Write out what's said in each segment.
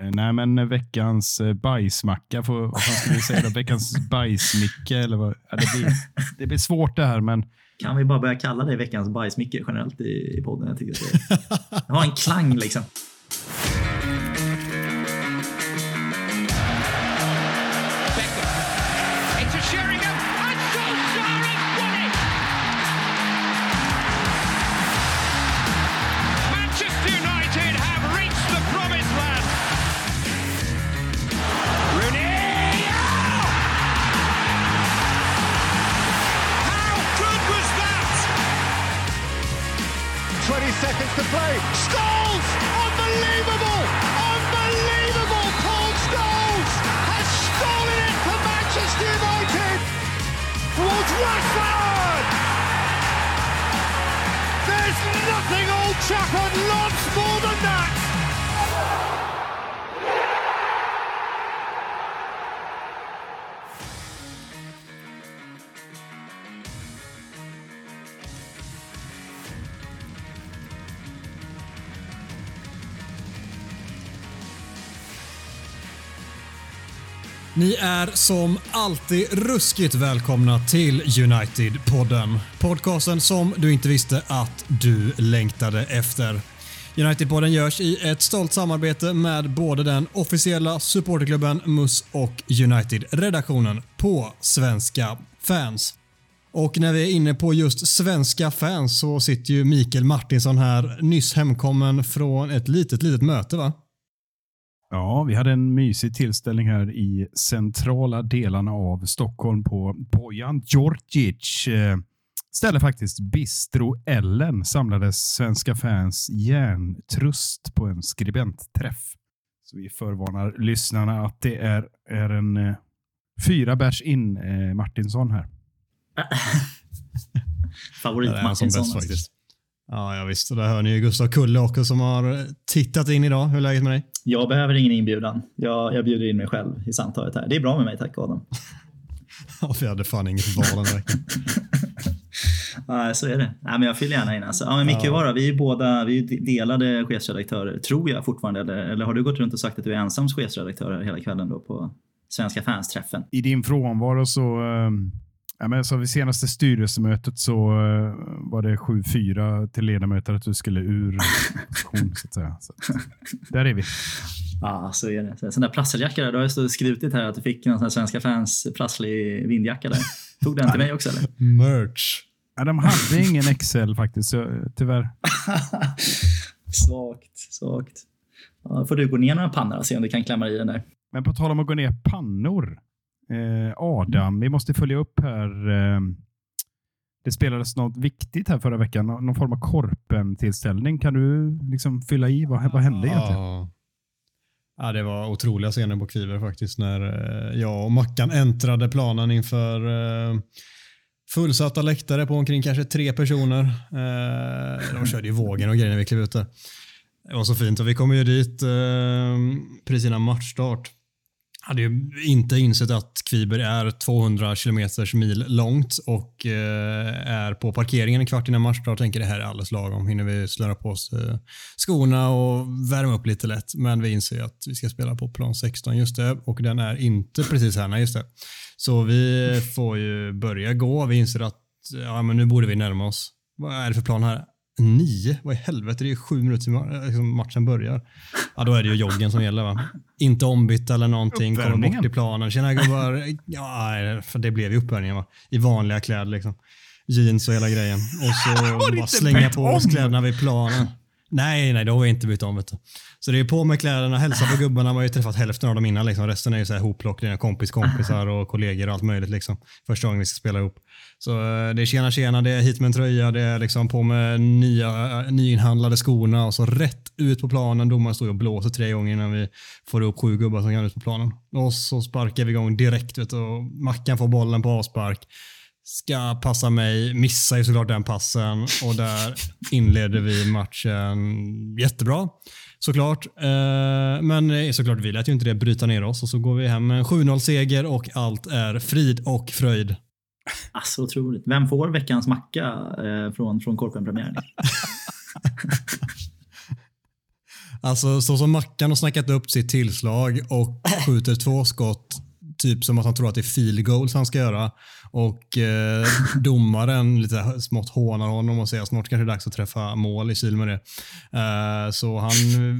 Eh, nej, men veckans eh, bajsmacka, får, vad ska vi säga då? Veckans bajsmicke eller vad? Ja, det, blir, det blir svårt det här, men Kan vi bara börja kalla det veckans bajsmicke generellt i, i podden? Jag tycker det, det har en klang liksom. Som alltid ruskigt välkomna till United-podden. Podcasten som du inte visste att du längtade efter. United-podden görs i ett stolt samarbete med både den officiella supporterklubben MUS och United-redaktionen på Svenska fans. Och när vi är inne på just svenska fans så sitter ju Mikael Martinsson här, nyss hemkommen från ett litet, litet möte va? Ja, vi hade en mysig tillställning här i centrala delarna av Stockholm på Bojan Djordjic. Eh, Ställe faktiskt Bistro Ellen samlades svenska fans järntrust på en skribentträff. Så vi förvarnar lyssnarna att det är, är en eh, fyra bärs in eh, Martinsson här. Favorit Det är han som Martinsson. bäst alltså. faktiskt. Ja, jag visst. Och där hör ni ju Gustav Kulle också som har tittat in idag. Hur är läget med dig? Jag behöver ingen inbjudan. Jag, jag bjuder in mig själv i samtalet här. Det är bra med mig, tack Adam. Ja, vi hade fan inget val den veckan. Nej, så är det. Nej, men jag fyller gärna in. Alltså. Ja, men Micke, ja. vi är båda vi är delade chefredaktörer, tror jag fortfarande. Eller, eller har du gått runt och sagt att du är ensam chefredaktör hela kvällen då på Svenska fans-träffen? I din frånvaro så eh, Ja, men så vid senaste styrelsemötet så eh, var det 7-4 till ledamöter att du skulle ur position. så att säga. Så, där är vi. Ja, så är det. Så, sån där prasseljacka där. Du har ju skrutit här att du fick någon sån här Svenska fans prasslig vindjacka där. Tog den till mig också eller? Merch. Ja, de hade ingen Excel faktiskt, så, tyvärr. svagt, svagt. Ja, får du gå ner några pannor och se om du kan klämma i den där. Men på tal om att gå ner pannor. Eh, Adam, vi måste följa upp här. Eh, det spelades något viktigt här förra veckan. Någon form av korpen-tillställning. Kan du liksom fylla i? Vad, vad hände egentligen? Ja. ja, det var otroliga scener på Kviver faktiskt när eh, jag och Mackan äntrade planen inför eh, fullsatta läktare på omkring kanske tre personer. Eh, de körde ju vågen och grejer när vi klev ut där. Det var så fint och vi kom ju dit eh, precis innan matchstart. Hade ju inte insett att Kviber är 200 kilometers mil långt och eh, är på parkeringen en kvart innan matchstart. Tänker det här är alldeles lagom. Hinner vi slöra på oss eh, skorna och värma upp lite lätt. Men vi inser att vi ska spela på plan 16 just det och den är inte precis här. Nej, just det. Så vi får ju börja gå. Vi inser att ja, men nu borde vi närma oss. Vad är det för plan här? Nio? Vad i helvete? Det är ju sju minuter till liksom matchen börjar. Ja, då är det ju joggen som gäller va? Inte ombytt eller någonting. Kommer bort i planen. Tjena gubbar. Ja, för det blev ju uppvärmningen va? I vanliga kläder liksom. Jeans och hela grejen. Och så bara slänga på oss kläderna vid planen. Nej, nej, det har vi inte bytt om. Vet du. Så det är på med kläderna, hälsa på gubbarna. Man har ju träffat hälften av dem innan. Liksom. Resten är ju så här hopplock, dina kompis, kompisar och kollegor och allt möjligt. Liksom. Första gången vi ska spela ihop. Så eh, det är tjena tjena, det är hit med en tröja, det är liksom på med nya, eh, nyinhandlade skorna och så rätt ut på planen. Domaren står och blåser tre gånger innan vi får upp sju gubbar som kan ut på planen. Och så sparkar vi igång direkt. Vet du, och Mackan får bollen på avspark ska passa mig, missar ju såklart den passen och där inleder vi matchen jättebra. Såklart. Eh, men såklart vi lät ju inte det bryta ner oss och så går vi hem med en 7-0 seger och allt är frid och fröjd. Alltså otroligt. Vem får veckans macka eh, från, från Korpen-premiären? Alltså så som Mackan har snackat upp sitt tillslag och skjuter två skott typ som att han tror att det är field goals han ska göra. Och eh, domaren lite smått hånar honom och säger att snart kanske det är dags att träffa mål i kil med det. Eh, så han,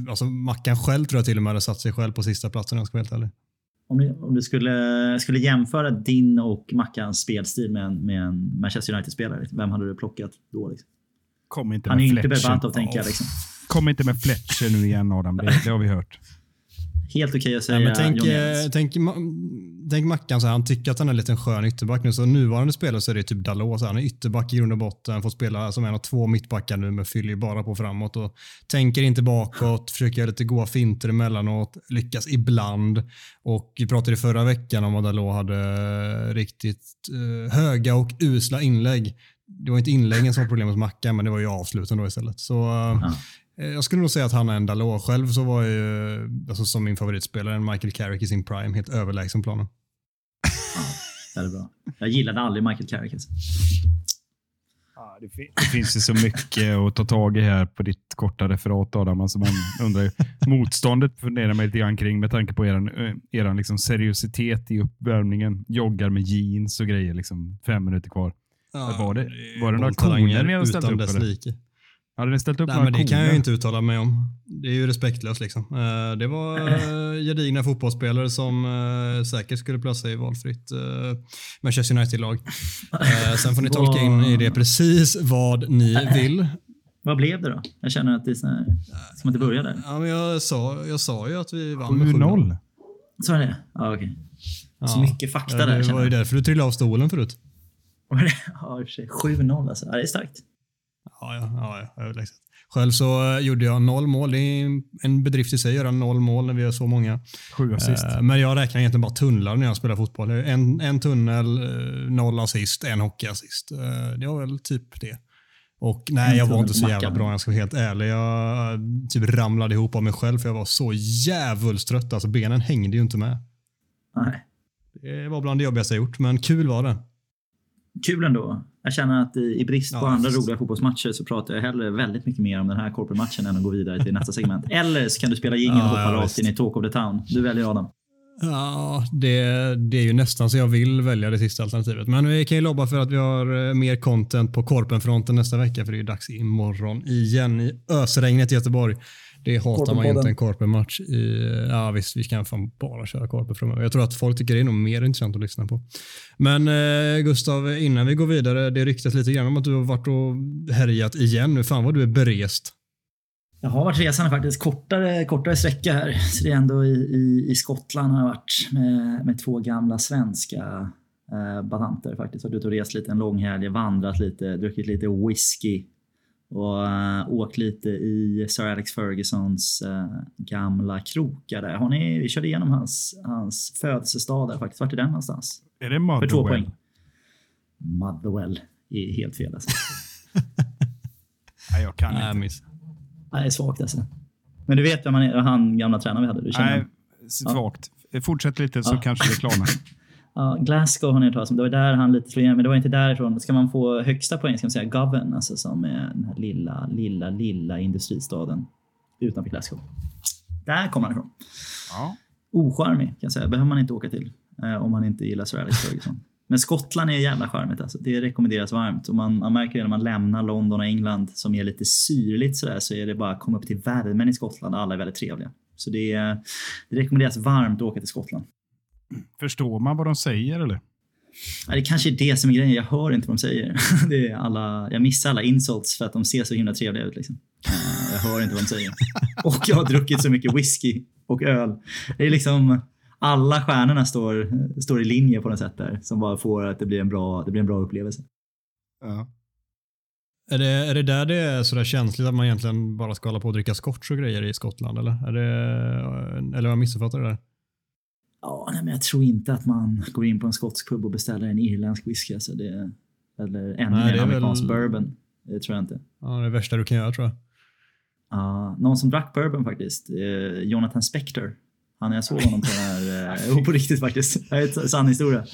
alltså Mackan själv tror jag till och med hade satt sig själv på sista platsen om jag ska vara helt ärlig. Om du, om du skulle, skulle jämföra din och Mackans spelstil med en, med en Manchester United-spelare, vem hade du plockat då? Liksom? Kom inte Han är med ju inte. Berbatov tänker jag. Liksom. Kom inte med Fletcher nu igen Adam. Det, det har vi hört. Helt okej att säga Nej, men tänk, eh, tänk, Ma- tänk Mackan, så här, han tycker att han är en liten skön ytterback nu. Så nuvarande spelare så är det typ Dalot. Han är ytterback i grund och botten, får spela som en av två mittbackar nu men fyller ju bara på framåt. Och tänker inte bakåt, försöker göra lite goa finter emellanåt, lyckas ibland. Och vi pratade i förra veckan om att Dalot hade riktigt eh, höga och usla inlägg. Det var inte inläggen som var problemet hos Mackan, men det var ju avsluten då istället. Så, eh, Ja. Eh, Jag skulle nog säga att han är en Dalot. Själv så var jag ju, alltså som min favoritspelare, en Michael Carrick i sin prime, helt överlägsen planen. Väldigt bra. Jag gillade aldrig Michael Carrick. Alltså. Ja, det, fin- det finns ju så mycket att ta tag i här på ditt korta referat Adam. Alltså man undrar ju, motståndet funderar man lite grann kring med tanke på er, er liksom seriositet i uppvärmningen. Joggar med jeans och grejer liksom fem minuter kvar. Var det- var det några koner ni hade ställt utan upp, dess eller? like. Hade ni ställt upp Nej, några men det kan jag koner? ju inte uttala mig om. Det är ju respektlöst liksom. Eh, Det var eh, gedigna fotbollsspelare som eh, säkert skulle platsa i valfritt Manchester United-lag. Sen får ni tolka in i det precis vad ni vill. Vad blev det då? Jag känner att det är så här, som att det började. där. Ja, men jag, sa, jag sa ju att vi vann med 7-0. 7-0. Så är det? Ja, okej. Så Ja. mycket fakta Ja, där Det var ju därför du trillade av stolen förut. Det? Ja, i och för sig. 7-0 alltså. Ja, det är starkt. Ja, ja, ja, ja överlägset. Själv så eh, gjorde jag noll mål. Det är en bedrift i sig att göra noll mål när vi har så många. Sju assist. Eh, Men jag räknar egentligen bara tunnlar när jag spelar fotboll. En, en tunnel, eh, noll assist, en hockeyassist. Det var väl typ det. Och nej, jag var inte så jävla bra jag ska vara helt ärlig. Jag typ ramlade ihop av mig själv för jag var så jävulst trött. Alltså benen hängde ju inte med. Nej. Det var bland det jobbigaste jag gjort, men kul var det. Kul ändå. Jag känner att i, i brist på Ja, andra roliga fotbollsmatcher så pratar jag hellre väldigt mycket mer om den här corporate-matchen än att gå vidare till nästa segment. Eller så kan du spela jingeln och Ja, hoppa ja, rakt in i Talk of the Town. Du väljer Adam. Ja, det, det är ju nästan så jag vill välja det sista alternativet. Men vi kan ju lobba för att vi har eh, mer content på Korpenfronten nästa vecka för det är ju dags imorgon igen i ösregnet i Göteborg. Det hatar man ju inte en Korpenmatch i. Ja visst, vi kan fan bara köra Korpen framöver. Jag tror att folk tycker det är nog mer intressant att lyssna på. Men eh, Gustav, innan vi går vidare, det ryktas lite grann om att du har varit och härjat igen nu. Fan vad du är berest. Jag har varit resande faktiskt. Kortare, kortare sträcka här. Så det är ändå i, i, i Skottland har jag varit med, med två gamla svenska eh, batanter faktiskt. Varit ute och rest lite en lång helg, vandrat lite, druckit lite whisky och eh, åkt lite i Sir Alex Fergusons eh, gamla krokar där. Har ni, vi körde igenom hans, hans födelsestad där faktiskt. Vart är den någonstans? Är det För två Motherwell? poäng. Motherwell är helt fel alltså. Nej, jag kan Nej, inte. miss. Nej, det är svagt alltså. Men du vet vem han, är, han gamla tränaren vi hade? Du känner Nej, svagt. Fortsätt lite så Ja. kanske det klarnar. Ja, Glasgow har ni hört talas om. Det var där han lite slog igenom, men det var inte därifrån. Ska man få högsta poäng ska man säga Govan, alltså som är den här lilla, lilla, lilla industristaden utanför Glasgow. Där kommer han ifrån. Ja. Ocharmig kan jag säga. Behöver man inte åka till eh, om man inte gillar Sir Alex Ferguson. Men Skottland är jävla charmigt alltså. Det rekommenderas varmt. Och man, man märker det när man lämnar London och England som är lite syrligt sådär så är det bara att komma upp till värmen i Skottland. Alla är väldigt trevliga. Så det, det rekommenderas varmt att åka till Skottland. Förstår man vad de säger eller? Ja, det kanske är det som är grejen. Jag hör inte vad de säger. Det är alla, jag missar alla insults för att de ser så himla trevliga ut. Liksom. Eh, Jag hör inte vad de säger. Och jag har druckit så mycket whisky och öl. Det är liksom alla stjärnorna står, står i linje på något sätt där som bara får att det blir en bra, det blir en bra upplevelse. Ja. Är det, är det där det är sådär känsligt att man egentligen bara ska hålla på och dricka scotch och grejer i Skottland? Eller, är det, eller har jag missuppfattat det där? Ja, nej, men jag tror inte att man går in på en skotsk pub och beställer en irländsk whisky. Alltså det, eller ännu mer det är amerikansk väl- bourbon. Det tror jag inte. Ja, det är det värsta du kan göra tror jag. Ja, någon som drack bourbon faktiskt. Eh, Jonathan Spector. Han jag såg honom på den här, jo, på riktigt faktiskt. Det är en sann historia.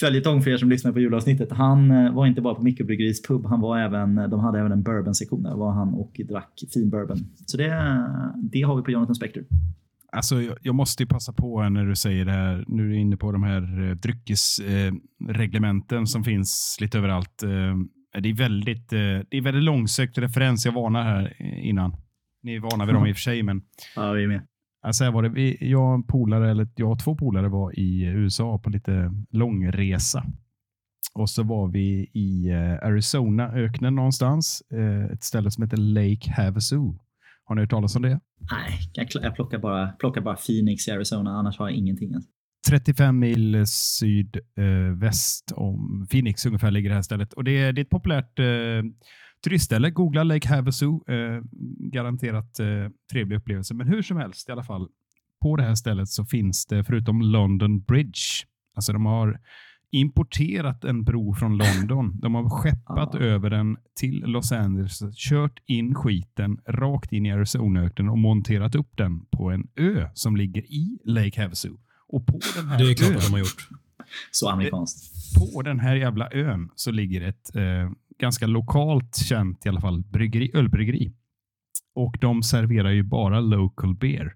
följetong för er som lyssnar på julavsnittet. Han eh, var inte bara på Mikrobryggeriets pub, han var även, de hade även en bourbon-sektion där var han och drack fin bourbon. Så det, det har vi på Jonathan Spector. Alltså, jag, jag måste ju passa på när du säger det här. Nu är du inne på de här eh, dryckesreglementen eh, som finns lite överallt. Eh, det är väldigt, eh, det är väldigt långsökt referens. Jag varnar här innan. Ni är vana vid dem i och för sig, men Ja, vi är med. Alltså var det, vi, jag, polare, eller jag och två polare var i USA på lite långresa. Och så var vi i eh, Arizona-öknen någonstans. Eh, ett ställe som heter Lake Havasu. Har ni hört talas om det? Nej, jag, plockar, bara, plockar bara Phoenix i Arizona, annars har jag ingenting. Alltså. 35 mil sydväst om Phoenix ungefär ligger det här stället. Och det, är, det är ett populärt eh, turistställe. Googla Lake Havasu. Eh, garanterat eh, trevlig upplevelse. Men hur som helst i alla fall. På det här stället så finns det förutom London Bridge. Alltså de har importerat en bro från London. De har skeppat Ah. över den till Los Angeles, kört in skiten rakt in i Arizonaöknen och monterat upp den på en ö som ligger i Lake Havasu. Och på den här Det är klart ön, de har gjort. Så amerikanskt. på den här jävla ön så ligger ett eh, ganska lokalt känt i alla fall bryggeri, ölbryggeri. Och de serverar ju bara local beer.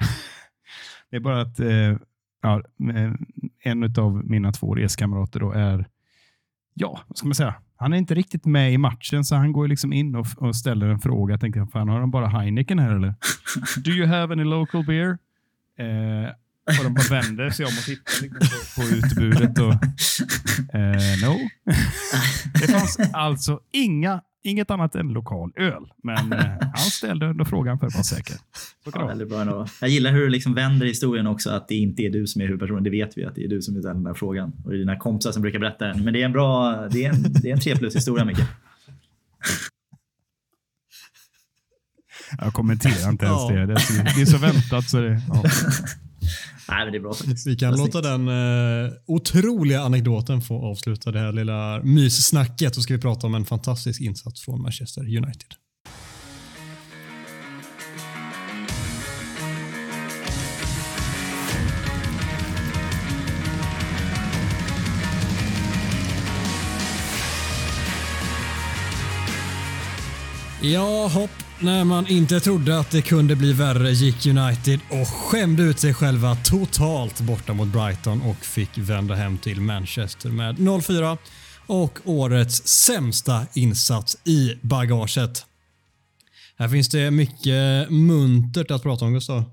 det är bara att eh, ja, eh, en av mina två reskamrater då är, ja, vad ska man säga? Han är inte riktigt med i matchen, så han går liksom in och, och ställer en fråga. Jag tänkte, fan har de bara Heineken här eller? Do you have any local beer? Eh, och de bara vänder sig om och tittar liksom på, på utbudet. Och, eh, no. det fanns alltså inga, inget annat än lokal öl. Men eh, han ställde ändå frågan för att vara säker. Så kan Ja, det bra. Jag gillar hur du liksom vänder historien också, att det inte är du som är huvudpersonen. Det vet vi att det är du som ställer den där frågan. Och det är dina kompisar som brukar berätta den. Men det är en bra, det är en, det är en 3 plus historia Micke. Jag kommenterar inte ens Ja. det. Det är, så, det är så väntat så det... Ja. Nej, men det är bra faktiskt. Vi kan Vad låta den eh, otroliga anekdoten få avsluta det här lilla myssnacket. Så ska vi prata om en fantastisk insats från Manchester United. Ja, hopp. När man inte trodde att det kunde bli värre gick United och skämde ut sig själva totalt borta mot Brighton och fick vända hem till Manchester med 0-4 och årets sämsta insats i bagaget. Här finns det mycket muntert att prata om Gustav.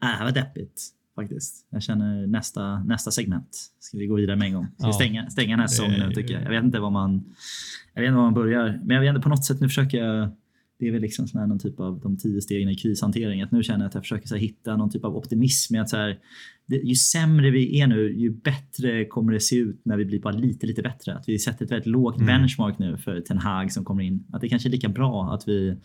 Ah, det här var deppigt faktiskt. Jag känner nästa, nästa segment. Ska vi gå vidare med en gång? Ska vi Ja. stänga, stänga den här säsongen nu tycker jag. Jag vet inte var man, jag vet inte var man börjar. Men jag vet inte, på något sätt nu försöker jag det är väl liksom sån här, någon typ av de tio stegen i krishantering. Att nu känner jag att jag försöker så här, hitta någon typ av optimism. Att så här, det, ju sämre vi är nu, ju bättre kommer det se ut när vi blir bara lite, lite bättre. Att vi sätter ett väldigt lågt benchmark nu för Ten Hag som kommer in. Att det kanske är lika bra att vi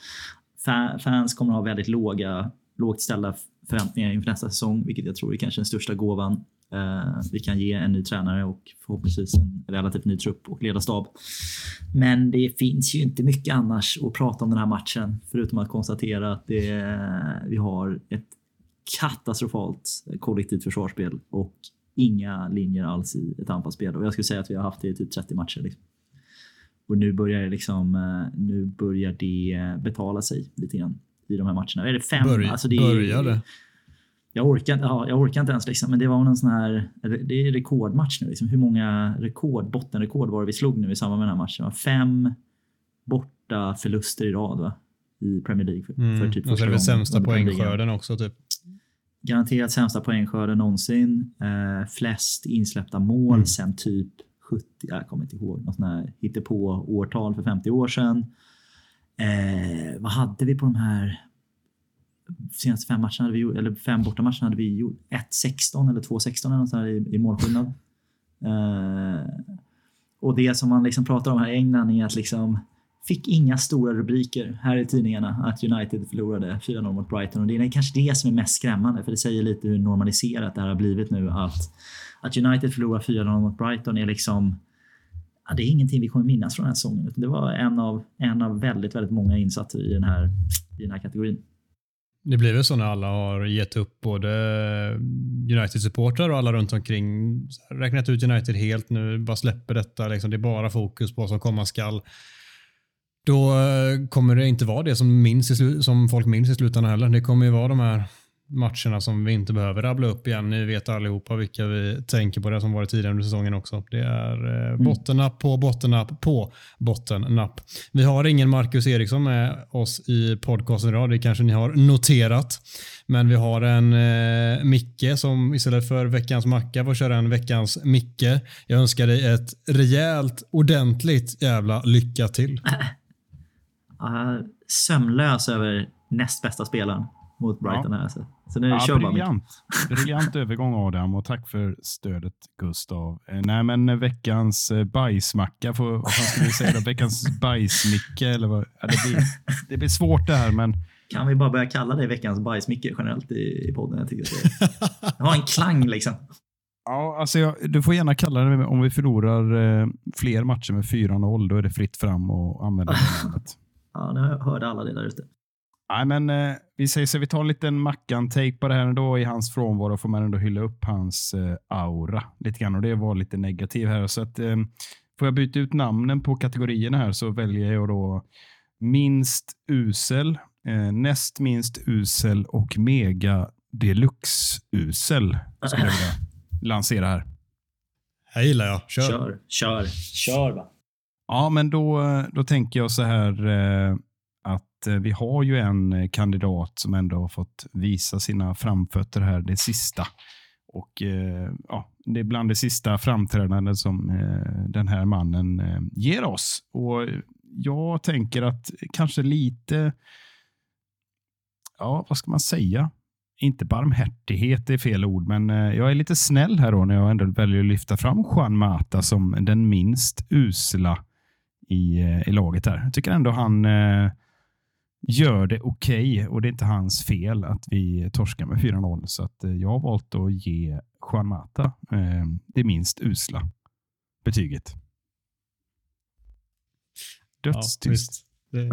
fa- fans kommer att ha väldigt låga, lågt ställda förväntningar inför nästa säsong, vilket jag tror är kanske den största gåvan eh, vi kan ge en ny tränare och förhoppningsvis en relativt ny trupp och ledarstab. Men det finns ju inte mycket annars att prata om den här matchen, förutom att konstatera att det, vi har ett katastrofalt kollektivt försvarsspel och inga linjer alls i ett anfallsspel. Och jag skulle säga att vi har haft det i typ 30 matcher. Liksom. Och nu börjar det liksom, eh, nu börjar det eh, betala sig lite grann i de här matcherna. Är det fem? Börj, Alltså det är- började. jag orkar, ja, jag orkar inte ens liksom, men det var någon sån här, det är rekordmatch nu. Liksom. Hur många rekord, bottenrekord var det vi slog nu i samband med den här matchen? Fem borta förluster i rad va? i Premier League. För, Mm. för typ och så är det väl sämsta poängskörden också. Typ. Garanterat sämsta poängskörden någonsin. Eh, flest insläppta mål Mm. sen typ 70, jag kommer inte ihåg, något sånt här hittepå årtal för 50 år sedan. Eh, vad hade vi på de här senaste fem matcherna, hade vi, eller fem bortamatcherna hade vi gjort 1-16 eller 2-16 eller i, i målskillnad. Eh, och det som man liksom pratar om här i England är att liksom fick inga stora rubriker här i tidningarna att United förlorade 4-0 mot Brighton. Och det är kanske det som är mest skrämmande, för det säger lite hur normaliserat det här har blivit nu. Att, att United förlorar 4-0 mot Brighton är liksom ja, det är ingenting vi kommer minnas från den här säsongen. utan Det var en av, en av väldigt, väldigt många insatser i den här, i den här kategorin. Det blir väl så när alla har gett upp, både United-supportrar och alla runt omkring. Räknat ut United helt nu, bara släpper detta. Liksom. Det är bara fokus på vad som komma skall. Då eh, kommer det inte vara det som, minns i, som folk minns i slutändan heller. Det kommer ju vara de här matcherna som vi inte behöver rabbla upp igen. Ni vet allihopa vilka vi tänker på det som varit tidigare under säsongen också. Det är eh, bottennapp på bottennapp på bottennapp. Vi har ingen Marcus Eriksson med oss i podcasten idag. Det kanske ni har noterat. Men vi har en eh, Micke som istället för veckans macka får köra en veckans Micke. Jag önskar dig ett rejält, ordentligt jävla lycka till. Sömnlös över näst bästa spelaren mot Brighton. Här, alltså. Så nu Ja, kör briljant. briljant övergång Adam och tack för stödet Gustav. Eh, Nej, men veckans eh, bajsmacka, får, vad ska vi säga då? Veckans bajsmicke eller vad? Ja, det, blir, det blir svårt det här, men Kan vi bara börja kalla det veckans bajsmicke generellt i, i podden? Jag tycker det, det har en klang liksom. ja, alltså jag, du får gärna kalla det om vi förlorar eh, fler matcher med 4-0, då är det fritt fram och använda det namnet. Ja, nu hörde alla det där ute. Nej, men eh, vi säger så vi tar en liten Mackan-take på det här ändå i hans frånvaro. Får man ändå hylla upp hans eh, aura lite grann och det var lite negativ här. Så att, eh, får jag byta ut namnen på kategorierna här så väljer jag då minst usel, eh, näst minst usel och mega deluxe usel. Skulle jag vilja lansera här. Här gillar jag. Kör. Kör, kör, kör va. Ja, men då, då tänker jag så här eh, att eh, vi har ju en eh, kandidat som ändå har fått visa sina framfötter här det sista. Och eh, ja, Det är bland det sista framträdande som den här mannen ger oss. Och Jag tänker att kanske lite, ja vad ska man säga? Inte barmhärtighet är fel ord, men jag är lite snäll här då när jag ändå väljer att lyfta fram Juan Mata som den minst usla i, i laget här. Jag tycker ändå han eh, gör det okej okay, och det är inte hans fel att vi torskar med 4-0. Så att, eh, jag har valt att ge Juan Mata eh, det minst usla betyget. Ja, Dödstyst. visst. det,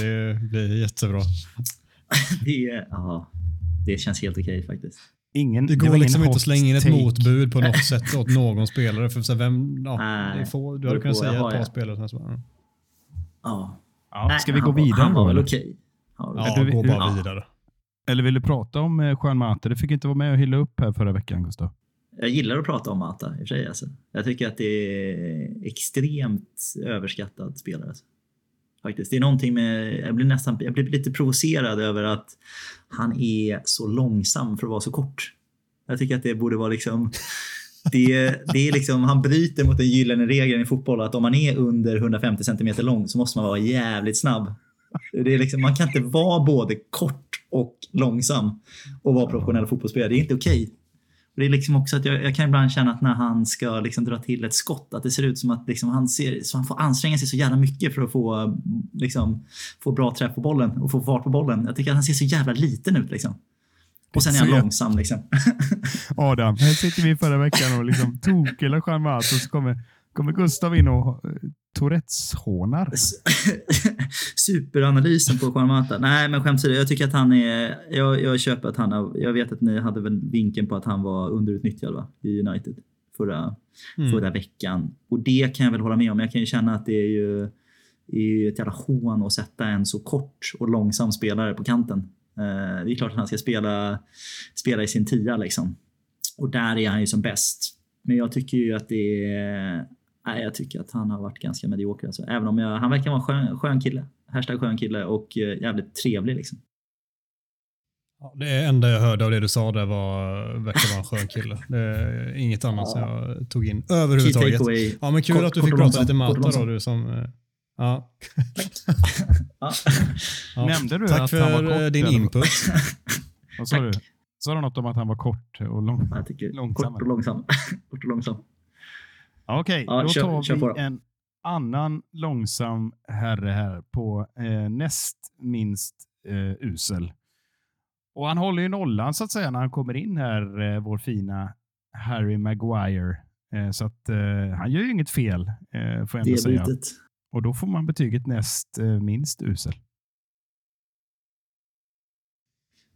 det blir jättebra. Det, är- ja, det känns helt okej faktiskt. Ingen, Det går ingen liksom inte att slänga in ett take. motbud på något sätt åt någon spelare. För så här, vem, ja, det är få, du hade det kunnat säga ett par ja. spelare. är här, Ja. Ja, Nej, ska vi gå vidare Han var väl eller? okej. Ja, Ja, du- gå bara vidare. Eller vill du prata om eh, Juan Mata? Du fick inte vara med och hylla upp här förra veckan, Gustav. Jag gillar att prata om Mata i och för sig. Alltså. Jag tycker att det är extremt överskattad spelare. Alltså. Faktiskt. Det är någonting med, jag blir nästan jag blir lite provocerad över att han är så långsam för att vara så kort. Jag tycker att det borde vara liksom det, det är liksom, han bryter mot den gyllene regeln i fotboll att om man är under 150 cm lång så måste man vara jävligt snabb. Det är liksom, man kan inte vara både kort och långsam och vara professionell fotbollsspelare. Det är inte okej. Okay. Det är liksom också att jag, jag kan ibland känna att när han ska liksom dra till ett skott, att det ser ut som att liksom han, ser, så han får anstränga sig så jävla mycket för att få, liksom, få bra träff på bollen och få fart på bollen. Jag tycker att han ser så jävla liten ut. Liksom. Och sen är han långsam. Liksom. Adam, här sitter vi förra veckan och liksom tokelar Juan Mata och så kommer, kommer Gustav in och uh, Tourettes-hånar. Superanalysen på Juan. Nej, men skämt åsido, jag tycker att han är... Jag, jag köper att han har, Jag vet att ni hade väl vinkeln på att han var underutnyttjad va? i United förra, Mm. förra veckan. Och det kan jag väl hålla med om. Jag kan ju känna att det är ju, är ju ett jävla hån att sätta en så kort och långsam spelare på kanten. Eh, det är klart att han ska spela, spela i sin tia liksom. Och där är han ju som bäst. Men jag tycker ju att det är... Nej, jag tycker att han har varit ganska medioker. Alltså. Även om jag, han verkar vara en skön, skön kille. Hashtag skön kille och eh, jävligt trevlig liksom. Ja, det enda jag hörde av det du sa där var verkar vara en skön kille. Det är inget annat som jag tog in överhuvudtaget. Ja, men kul Kort- att du fick prata lite Mata då, du som... eh, Ja. Ja. Ja. Nämnde du Tack att han var för kort, eh, din eller? input. Vad sa du? Sa du något om att han var kort och lång? Jag tycker Långsam. kort och långsam. kort och långsam. Ja, Okej, Ja, då kör- tar kör vi då. en annan långsam herre här på eh, näst minst eh, usel. Och han håller ju nollan så att säga när han kommer in här, eh, vår fina Harry Maguire. Eh, så att eh, han gör ju inget fel, eh, får jag ändå Det säga. Och då får man betyget näst eh, minst usel.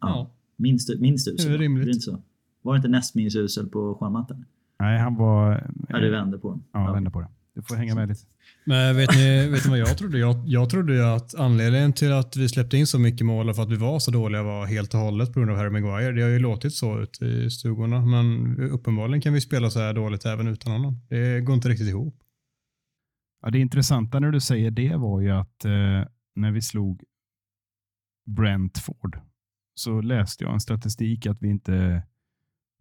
Ja. Minst, minst usel. Det är rimligt. Det inte så? Var det inte näst minst usel på skärmmattan? Nej, han var... Ja, du vände på den. Ja, vände på det. Du får hänga med lite. Men vet ni, vet ni vad jag trodde? Jag, jag trodde ju att anledningen till att vi släppte in så mycket mål och för att vi var så dåliga var helt och hållet på grund av Harry Maguire. Det har ju låtit så ute i stugorna, men uppenbarligen kan vi spela så här dåligt även utan honom. Det går inte riktigt ihop. Ja, det intressanta när du säger det var ju att eh, när vi slog Brentford så läste jag en statistik att vi inte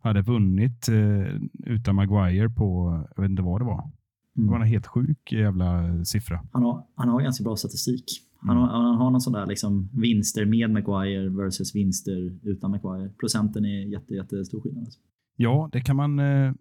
hade vunnit eh, utan Maguire på, jag vet inte vad det var. Det var en helt sjuk jävla siffra. Han, har, han har ganska bra statistik. Han har, han har någon sån där liksom vinster med Maguire versus vinster utan Maguire. Procenten är jätte, jättestor skillnad. Alltså. Ja, det kan man... Eh,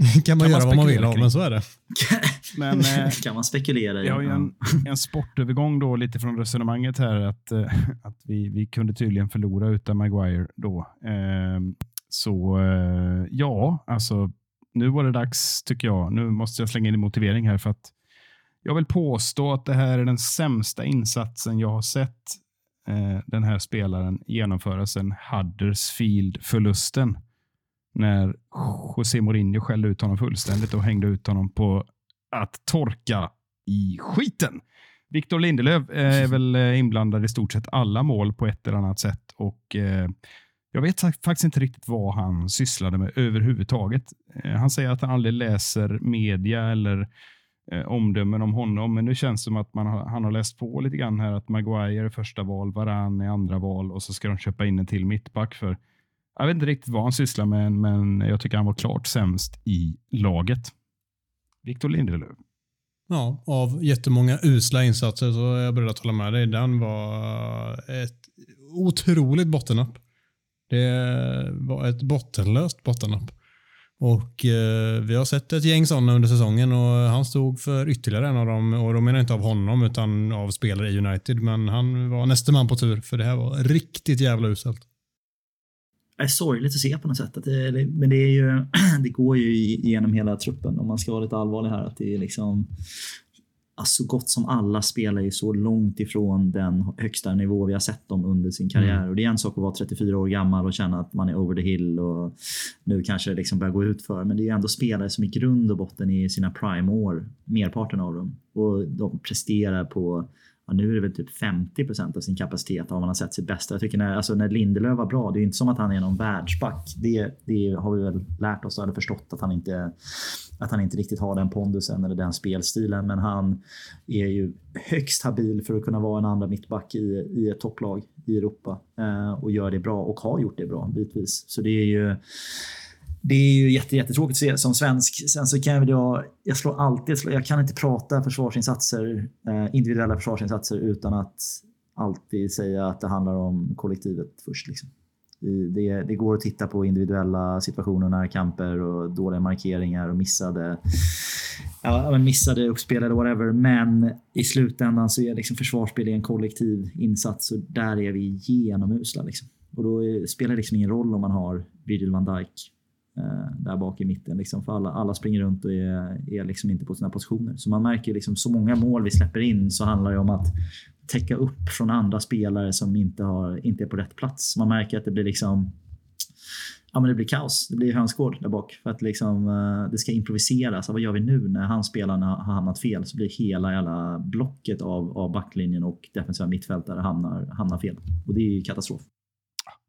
kan man Kan göra man vad man vill av, men så är det. men eh, kan man spekulera i. vi har ju Ja. en, en sportövergång då lite från resonemanget här att, eh, att vi, vi kunde tydligen förlora utan Maguire då. Eh, så eh, ja, alltså nu var det dags tycker jag. Nu måste jag slänga in en motivering här för att jag vill påstå att det här är den sämsta insatsen jag har sett den här spelaren genomföra sedan Huddersfield-förlusten. När José Mourinho skällde ut honom fullständigt och hängde ut honom på att torka i skiten. Victor Lindelöf är väl eh, inblandad i stort sett alla mål på ett eller annat sätt. Och eh, Jag vet fak- faktiskt inte riktigt vad han sysslade med överhuvudtaget. Eh, Han säger att han aldrig läser media eller omdömen om honom, men nu känns det som att man har, han har läst på lite grann här att Maguire är första val, Varan är andra val och så ska de köpa in en till mittback för jag vet inte riktigt vad han sysslar med, men jag tycker han var klart sämst i laget. Victor Lindelöf. Ja, av jättemånga usla insatser så är jag beredd att hålla med dig. Den var ett otroligt bottennapp. Det var ett bottenlöst bottennapp. Och eh, vi har sett ett gäng sådana under säsongen och han stod för ytterligare en av dem. Och då menar jag inte av honom utan av spelare i United. Men han var nästa man på tur för det här var riktigt jävla uselt. Är sorgligt att se på något sätt. Att det, men det, är ju, det går ju igenom hela truppen om man ska vara lite allvarlig här. Att det är liksom alltså, så gott som alla spelar ju så långt ifrån den högsta nivå vi har sett dem under sin karriär. Och Det är en sak att vara 34 år gammal och känna att man är over the hill och nu kanske det liksom börjar gå ut för. Men det är ju ändå spelare som i grund och botten är i sina prime-år, merparten av dem. Och de presterar på Ja, nu är det väl typ 50% av sin kapacitet av man har sett sitt bästa. Jag tycker när, alltså när Lindelöf var bra, det är ju inte som att han är någon världsback. Det, det har vi väl lärt oss och hade förstått att han, inte, att han inte riktigt har den pondusen eller den spelstilen. Men han är ju högst habil för att kunna vara en andra mittback i, i ett topplag i Europa. Eh, och gör det bra och har gjort det bra bitvis. Så det är ju det är ju jätte, jättetråkigt att se som svensk. Sen så kan jag, väl jag, jag slår alltid, jag kan inte prata försvarsinsatser, eh, individuella försvarsinsatser utan att alltid säga att det handlar om kollektivet först. Liksom. Det, det går att titta på individuella situationer, närkamper och dåliga markeringar och missade, ja, men missade uppspel eller whatever. Men i slutändan så är liksom försvarsspel en kollektiv insats och där är vi genomusla. Liksom. Och då spelar det liksom ingen roll om man har Virgil van Dijk Eh, där bak i mitten. Liksom, för alla, alla springer runt och är, är liksom inte på sina positioner. Så man märker liksom så många mål vi släpper in så handlar det om att täcka upp från andra spelare som inte, har, inte är på rätt plats. Man märker att det blir liksom Ja, men det blir kaos. Det blir hönsgård där bak. För att liksom, eh, det ska improviseras. Vad gör vi nu när han spelarna har hamnat fel? Så blir hela jävla blocket av, av backlinjen och defensiva mittfältare hamnar, hamnar fel. Och det är ju katastrof.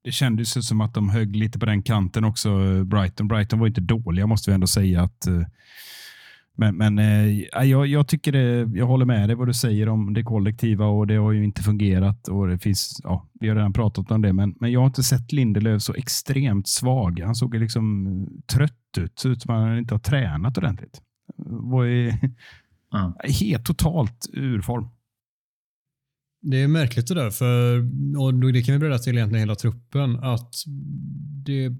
Det kändes ju som att de högg lite på den kanten också, eh, Brighton. Brighton var inte dåliga måste vi ändå säga. att eh, Men, men eh, jag, jag tycker det, jag håller med dig vad du säger om det kollektiva och det har ju inte fungerat. och det finns, ja, Vi har redan pratat om det, men, men jag har inte sett Lindelöf så extremt svag. Han såg liksom trött ut, så ut som att han inte har tränat ordentligt. Var ju Ja. helt totalt ur form. Det är märkligt det där, för, och det kan vi bredda till egentligen hela truppen, att det är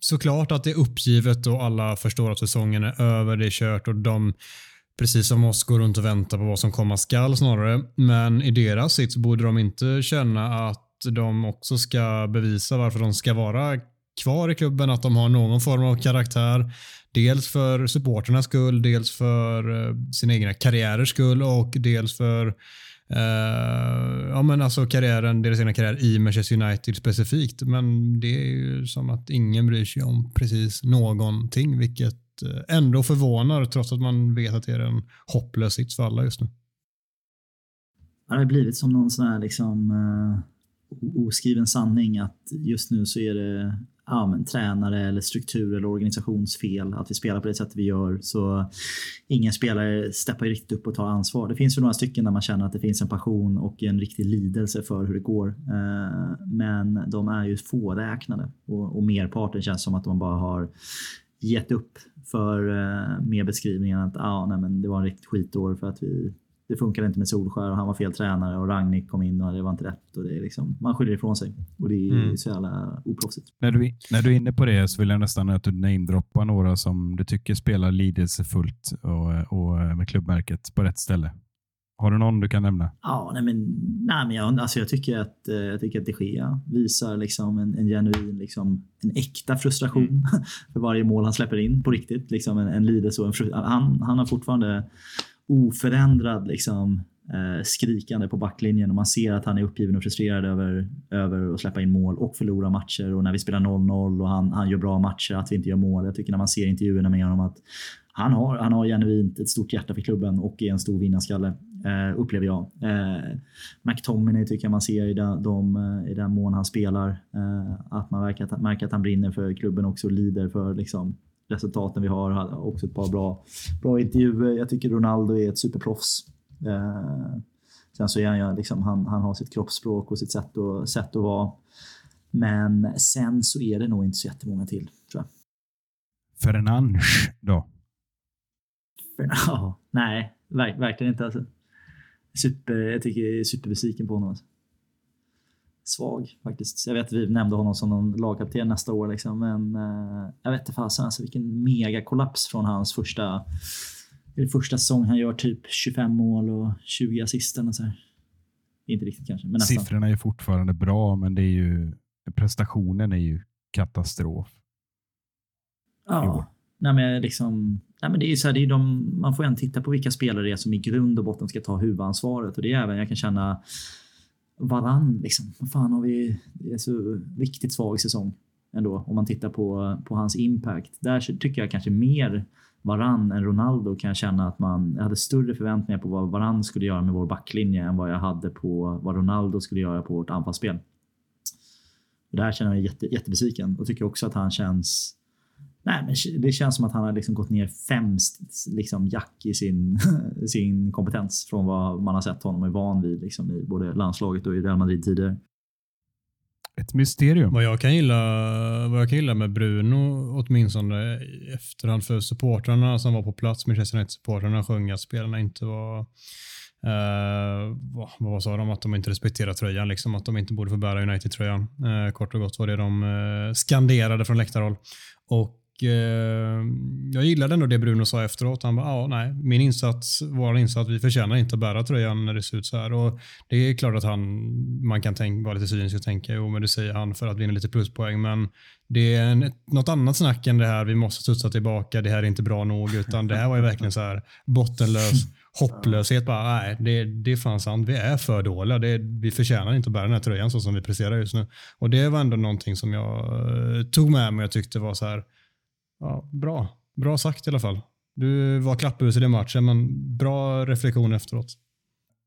såklart att det är uppgivet och alla förstår att säsongen är över, det är kört och de precis som oss går runt och väntar på vad som komma skall snarare. Men i deras sits borde de inte känna att de också ska bevisa varför de ska vara kvar i klubben, att de har någon form av karaktär. Dels för supporternas skull, dels för eh, sina egna karriärers skull och dels för Uh, ja, men alltså karriären, deras egna karriär i Manchester United specifikt. Men det är ju som att ingen bryr sig om precis någonting, vilket eh, ändå förvånar trots att man vet att det är en hopplös sits för alla just nu. Det har blivit som någon sån här liksom, uh, oskriven sanning att just nu så är det ja, men, tränare eller struktur eller organisationsfel att vi spelar på det sättet vi gör. Så ingen spelare steppar riktigt upp och tar ansvar. Det finns ju några stycken där man känner att det finns en passion och en riktig lidelse för hur det går. Eh, men de är ju fåräknade och, och merparten känns som att de bara har gett upp för eh, med beskrivningen att ah, nej, men det var en riktigt skitår för att vi det funkade inte med Solskär och han var fel tränare och Ragnik kom in och det var inte rätt. Och det är liksom, man skyller ifrån sig och det är mm. så jävla oproffsigt. När du, när du är inne på det så vill jag nästan att du namedroppar några som du tycker spelar lidelsefullt och, och med klubbmärket på rätt ställe. Har du någon du kan nämna? Ja, nej men, nej men jag, alltså jag tycker att, eh, jag tycker att De Gea visar liksom en, en genuin, liksom, en äkta frustration mm. för varje mål han släpper in på riktigt. Liksom en, en lidelse och en han, han har fortfarande oförändrad liksom, eh, skrikande på backlinjen och man ser att han är uppgiven och frustrerad över, över att släppa in mål och förlora matcher och när vi spelar 0-0 och han, han gör bra matcher att vi inte gör mål. Jag tycker när man ser intervjuerna med honom att han har, han har genuint ett stort hjärta för klubben och är en stor vinnarskalle. Eh, upplever jag. Eh, McTominay tycker jag man ser i den, de, eh, i den mån han spelar. Eh, att man verkar, märker att han brinner för klubben också och lider för liksom, resultaten vi har. har också ett par bra, bra intervjuer. Jag tycker Ronaldo är ett superproffs. Eh, sen så är han liksom, han, han har sitt kroppsspråk och sitt sätt, och, sätt att vara. Men sen så är det nog inte så jättemånga till, tror jag. Fernandes då? Ja, nej, verk, verkligen inte. Alltså. Super, jag tycker jag är superbesviken på honom. Alltså svag faktiskt. Jag vet att vi nämnde honom som någon lagkapten nästa år, liksom, men uh, jag vet inte fasen alltså, vilken megakollaps från hans första, första säsong. Han gör typ 25 mål och 20 assist. Och så här. Inte riktigt kanske, men nästan. Siffrorna är fortfarande bra, men det är ju, prestationen är ju katastrof. Ja. Nej, men liksom, nej, men det är så här, det är de, man får ändå titta på vilka spelare det är som i grund och botten ska ta huvudansvaret. Och det är även, jag kan känna varann. Liksom. Vad fan har vi? Det är så riktigt svag säsong ändå om man tittar på, på hans impact. Där tycker jag kanske mer Varann än Ronaldo kan jag känna att man jag hade större förväntningar på vad Varann skulle göra med vår backlinje än vad jag hade på vad Ronaldo skulle göra på vårt anfallsspel. Där känner jag mig jätte, jättebesviken och tycker också att han känns Nej, men det känns som att han har liksom gått ner fem liksom, jack i sin, sin kompetens från vad man har sett honom är van vid liksom, i både landslaget och i Real Madrid tidigare. Ett mysterium. Vad jag kan gilla, vad jag kan gilla med Bruno, åtminstone i efterhand för supportrarna som var på plats, Manchester United-supportrarna sjöng att spelarna inte var Uh, vad, vad sa de? Att de inte respekterar tröjan, liksom, att de inte borde få bära United-tröjan. Uh, kort och gott var det de uh, skanderade från läktarhåll. Och eh, jag gillade ändå det Bruno sa efteråt. Han bara, ja, nej, min insats, vår insats, vi förtjänar inte att bära tröjan när det ser ut så här. Och det är klart att han, man kan tänka, vara lite cynisk och tänka, jo, men det säger han för att vinna lite pluspoäng. Men det är en, något annat snack än det här, vi måste studsa tillbaka, det här är inte bra nog, utan det här var ju verkligen så här bottenlös hopplöshet. Bara, nej, det, det är fan sant. Vi är för dåliga. Det, vi förtjänar inte att bära den här tröjan så som vi presterar just nu. Och Det var ändå någonting som jag eh, tog med mig och tyckte var så här, ja, bra. Bra sagt i alla fall. Du var klappbus i den matchen, men bra reflektion efteråt.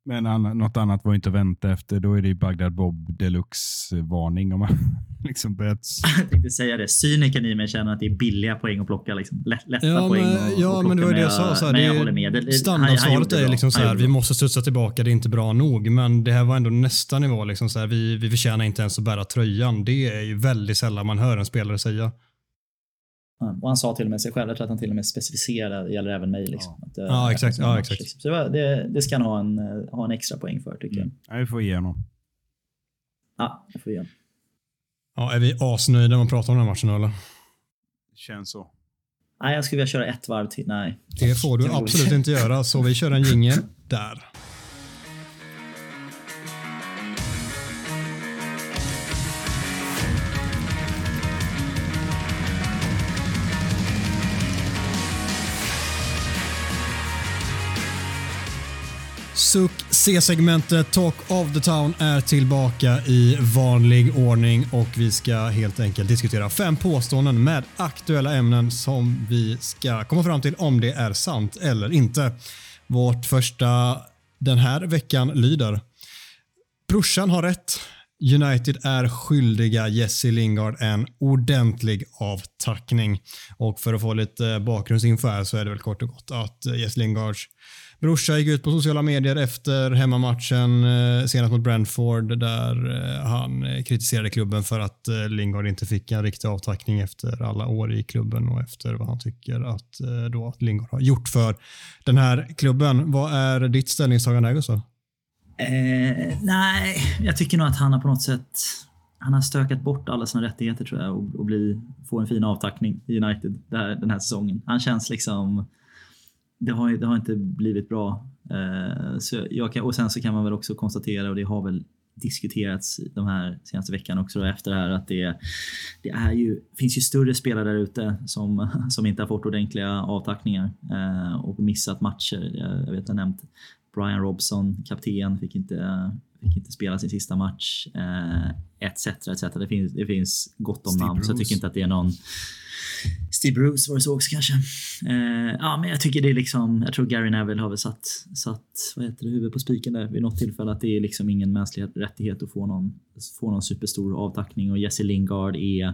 Men an något annat var inte att vänta efter. Då är det Bagdad Bob deluxe-varning om man liksom börjat... Jag tänkte säga det. Cynikern i mig känner att det är billiga poäng att plocka. Liksom. Lätt, lätta ja, poäng men, och, Ja, och men det var det jag sa. Så här, men jag håller med. Standardsvaret är liksom så här, vi måste studsa tillbaka, det är inte bra nog. Men det här var ändå nästa nivå. Liksom så här, vi, vi förtjänar inte ens att bära tröjan. Det är ju väldigt sällan man hör en spelare säga. Och han sa till och med sig själv, jag tror att han till och med specificerade, det gäller även mig. Liksom, ja. Att, eh, ja, exakt. Ja, exakt. Liksom. Så det, det, ska han ha en, eh, ha en extra poäng för tycker mm. jag. Ja, vi får ge honom. Ja, det får vi ge honom. Ja, är vi asnöjda när man pratar om den här matchen eller? Det känns så. Nej, jag skulle vilja köra ett varv till. Nej. Det får du absolut inte göra, så vi kör en jingel där. Suck C-segmentet Talk of the Town är tillbaka i vanlig ordning och vi ska helt enkelt diskutera fem påståenden med aktuella ämnen som vi ska komma fram till om det är sant eller inte. Vårt första den här veckan lyder Brorsan har rätt. United är skyldiga Jesse Lingard en ordentlig avtackning. Och för att få lite bakgrundsinfo här så är det väl kort och gott att eh, Jesse Lingards brorsa gick ut på sociala medier efter hemmamatchen eh, senast mot Brentford där eh, han eh, kritiserade klubben för att Lingard inte fick en riktig avtackning efter alla år i klubben och efter vad han tycker att, då att Lingard har gjort för den här klubben. Vad är ditt ställningstagande här Gustav? Eh, nej, jag tycker nog att han har på något sätt han har stökat bort alla sina rättigheter tror jag och, och bli, få en fin avtackning i United här, den här säsongen. Han känns liksom... Det har, det har inte blivit bra. Eh, så jag kan, och sen så kan man väl också konstatera, och det har väl diskuterats de här senaste veckan också då, efter det här att det, det är ju, finns ju större spelare där ute som, som inte har fått ordentliga avtackningar eh, och missat matcher. Jag, jag vet jag nämnt Brian Robson, kapten, fick inte, fick inte spela sin sista match. Eh, etc, etc. Det finns, det finns gott om Steve namn, så jag Bruce. tycker inte att det är någon... Steve Bruce var det så också kanske. Eh, ja, men jag tycker det är liksom... Jag tror Gary Neville har väl satt, satt vad heter det, huvudet på spiken där vid något tillfälle. Att det är liksom ingen mänsklig rättighet att få någon, få någon superstor avtackning. Och Jesse Lingard är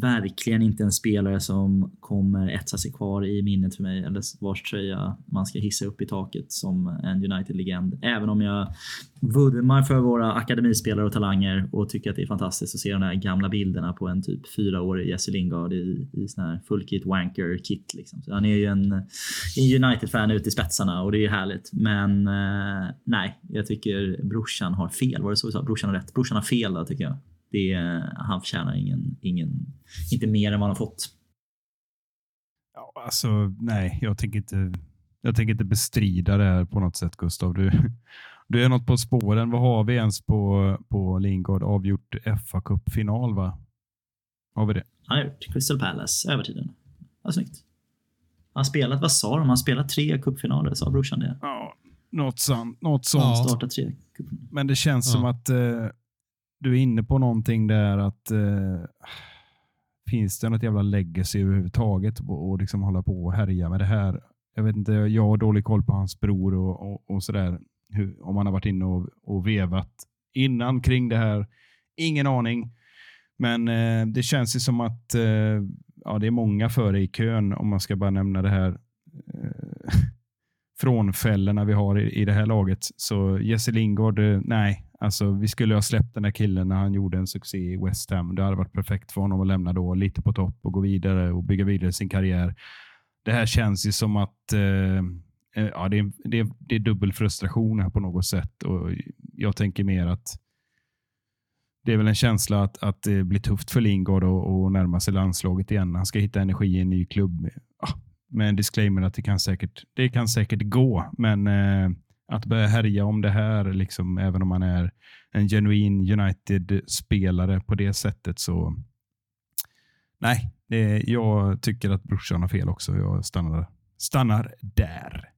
verkligen inte en spelare som kommer etsa sig kvar i minnet för mig eller vars tröja man ska hissa upp i taket som en United-legend. Även om jag vurmar för våra akademispelare och talanger och tycker att det är fantastiskt att se de här gamla bilderna på en typ fyraårig Jesse Lingard i, i sån här full kit wanker kit. Liksom. Så han är ju en, en United-fan ute i spetsarna och det är ju härligt. Men eh, nej, jag tycker brorsan har fel. Var det så vi sa? Brorsan har rätt. Brorsan har fel där tycker jag. Det han förtjänar ingen, ingen, inte mer än vad han har fått. Ja, alltså, nej, jag tänker inte, jag tänker inte bestrida det här på något sätt, Gustav. Du, du är något på spåren. Vad har vi ens på, på Lingard? Avgjort fa Cup-final, va? Har vi det? Han har gjort Crystal Palace övertiden. Vad snyggt. Han spelat, vad sa de? Han spelat tre cupfinaler, sa brorsan det? Ja, något, sant, något sånt. Ja. Startat tre. Men det känns Ja. som att eh, du är inne på någonting där att eh, finns det något jävla legacy överhuvudtaget och, och liksom hålla på och härja med det här? Jag vet inte, jag har dålig koll på hans bror och, och, och sådär. Hur, om han har varit inne och, och vevat innan kring det här. Ingen aning. Men eh, det känns ju som att eh, ja, det är många före i kön om man ska bara nämna det här eh, frånfällorna vi har i, i det här laget. Så Jesse Lingard, eh, nej. Alltså, vi skulle ha släppt den här killen när han gjorde en succé i West Ham. Det hade varit perfekt för honom att lämna då lite på topp och gå vidare och bygga vidare sin karriär. Det här känns ju som att eh, eh, ja, det, är, det, är, det är dubbel frustration här på något sätt. Och jag tänker mer att det är väl en känsla att, att det blir tufft för Lingard att att närma sig landslaget igen. Han ska hitta energi i en ny klubb. Ja, med en disclaimer att det kan säkert, det kan säkert gå, men eh, att börja härja om det här, liksom, även om man är en genuin United-spelare på det sättet, så nej, det, jag tycker att brorsan har fel också. Jag stannar, stannar där.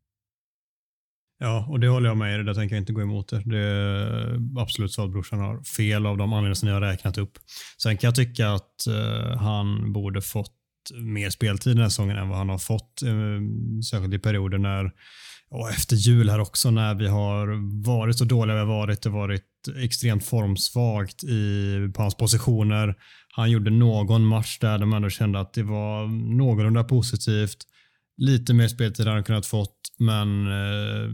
Ja, och det håller jag med i. Det där tänker jag inte gå emot. Det, det är absolut så att brorsan har fel av de anledningar som ni har räknat upp. Sen kan jag tycka att eh, han borde fått mer speltid den här säsongen än vad han har fått. Eh, särskilt i perioder när, och efter jul här också, när vi har varit så dåliga vi har varit. Det har varit extremt formsvagt i, på hans positioner. Han gjorde någon match där de ändå kände att det var någorlunda positivt. Lite mer speltid hade han kunnat fått, men eh,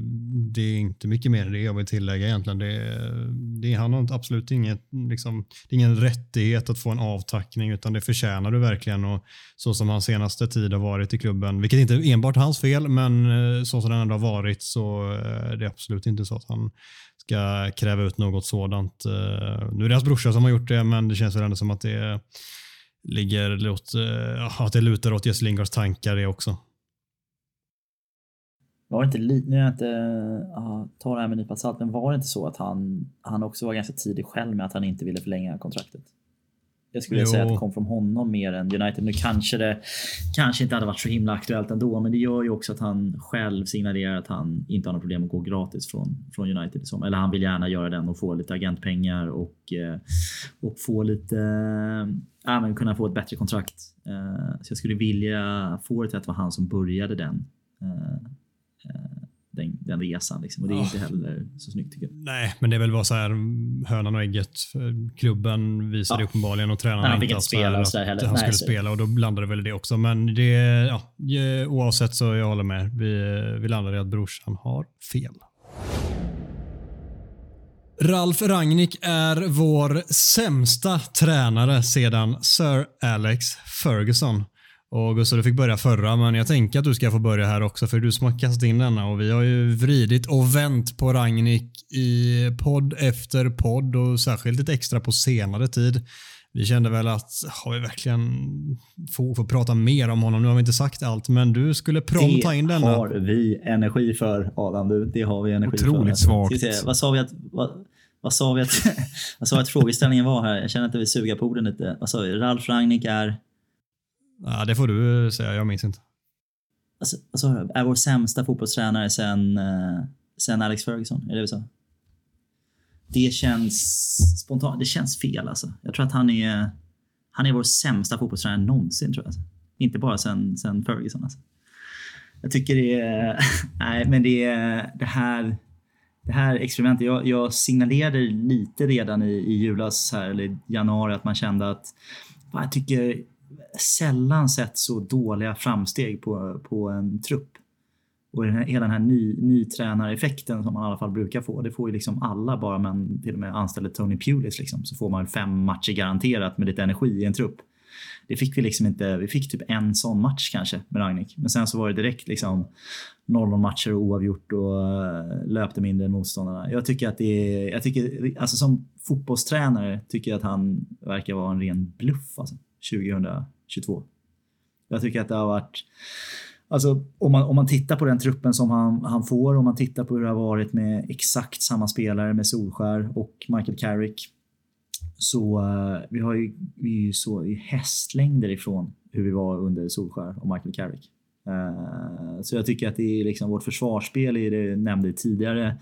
det är inte mycket mer än det jag vill tillägga egentligen. Det, det, han har absolut inget, liksom, det är ingen rättighet att få en avtackning, utan det förtjänar du verkligen. Och så som hans senaste tid har varit i klubben, vilket inte är enbart hans fel, men eh, så som den ändå har varit så eh, det är absolut inte så att han ska kräva ut något sådant. Eh, nu är det hans brorsa som har gjort det, men det känns väl ändå som att det ligger åt, eh, att det lutar åt Jesse Lingards tankar det också. Var inte li- nu är jag inte, ja, ta det här med en nypa salt, men var det inte så att han, han också var ganska tidig själv med att han inte ville förlänga kontraktet? Jag skulle Jo. säga att det kom från honom mer än United. Nu kanske det kanske inte hade varit så himla aktuellt ändå, men det gör ju också att han själv signalerar att han inte har något problem att gå gratis från, från United. Som, eller han vill gärna göra den och få lite agentpengar och, eh, och få lite, eh, ja, men kunna få ett bättre kontrakt. Eh, så jag skulle vilja få det till att det var han som började den. Eh, eh, den, den resan liksom. och det är Ja. inte heller så snyggt tycker jag. Nej, men det är väl bara så här hönan och ägget. För Klubben visade Ja. uppenbarligen och tränarna Han inte att så här spela att så där heller. han Nej, skulle så- spela och då landade väl det också. Men det, ja, eh, oavsett så jag håller med. Vi, vi landade i att brorsan har fel. Ralf Rangnick är vår sämsta tränare sedan Sir Alex Ferguson. Och Gustav, du fick börja förra, men jag tänker att du ska få börja här också, för du som har kastat in denna och vi har ju vridit och vänt på Rangnick i podd efter podd och särskilt lite extra på senare tid. Vi kände väl att, har vi verkligen fog för att prata mer om honom? Nu har vi inte sagt allt, men du skulle prompt ta in Det denna. har vi energi för Adam. Du, det har vi energi Otroligt för. svagt. Vi se, Vad sa vi att, vad, vad sa vi att, vad sa vi att frågeställningen var här? Jag känner att vill suga på orden lite. Vad sa vi? Ralf Rangnick är, Ja, det får du eh, säga, jag minns inte. alltså, vad sa du? är vår sämsta fotbollstränare sen, eh, sen Alex Ferguson. Är det så? Det känns spontant. Det känns fel alltså. Jag tror att han är, han är vår sämsta fotbollstränare någonsin tror jag. Alltså. Inte bara sen, sen Ferguson alltså. Jag tycker det är... Nej, men det är det här... Det här experimentet, jag, jag signalerade lite redan i, i julas här, eller januari att man kände att jag tycker sällan sett så dåliga framsteg på, på en trupp. Och den här, hela den här ny, nytränareffekten som man i alla fall brukar få, det får ju liksom alla bara man till och med anställer Tony Pulis liksom, så får man fem matcher garanterat med lite energi i en trupp. Det fick vi liksom inte. Vi fick typ en sån match kanske med Ragnik. Men sen så var det direkt liksom 0-0 matcher och oavgjort och eh, löpte mindre än motståndarna. Jag tycker att det är, jag tycker, alltså som fotbollstränare tycker jag att han verkar vara en ren bluff alltså, 22. Jag tycker att det har varit Alltså, om, man, om man tittar på den truppen som han, han får, om man tittar på hur det har varit med exakt samma spelare med Solskär och Michael Carrick. Så uh, vi, har ju, vi är ju så i hästlängder ifrån hur vi var under Solskär och Michael Carrick. Uh, så jag tycker att det är liksom vårt försvarsspel, i det nämnde tidigare,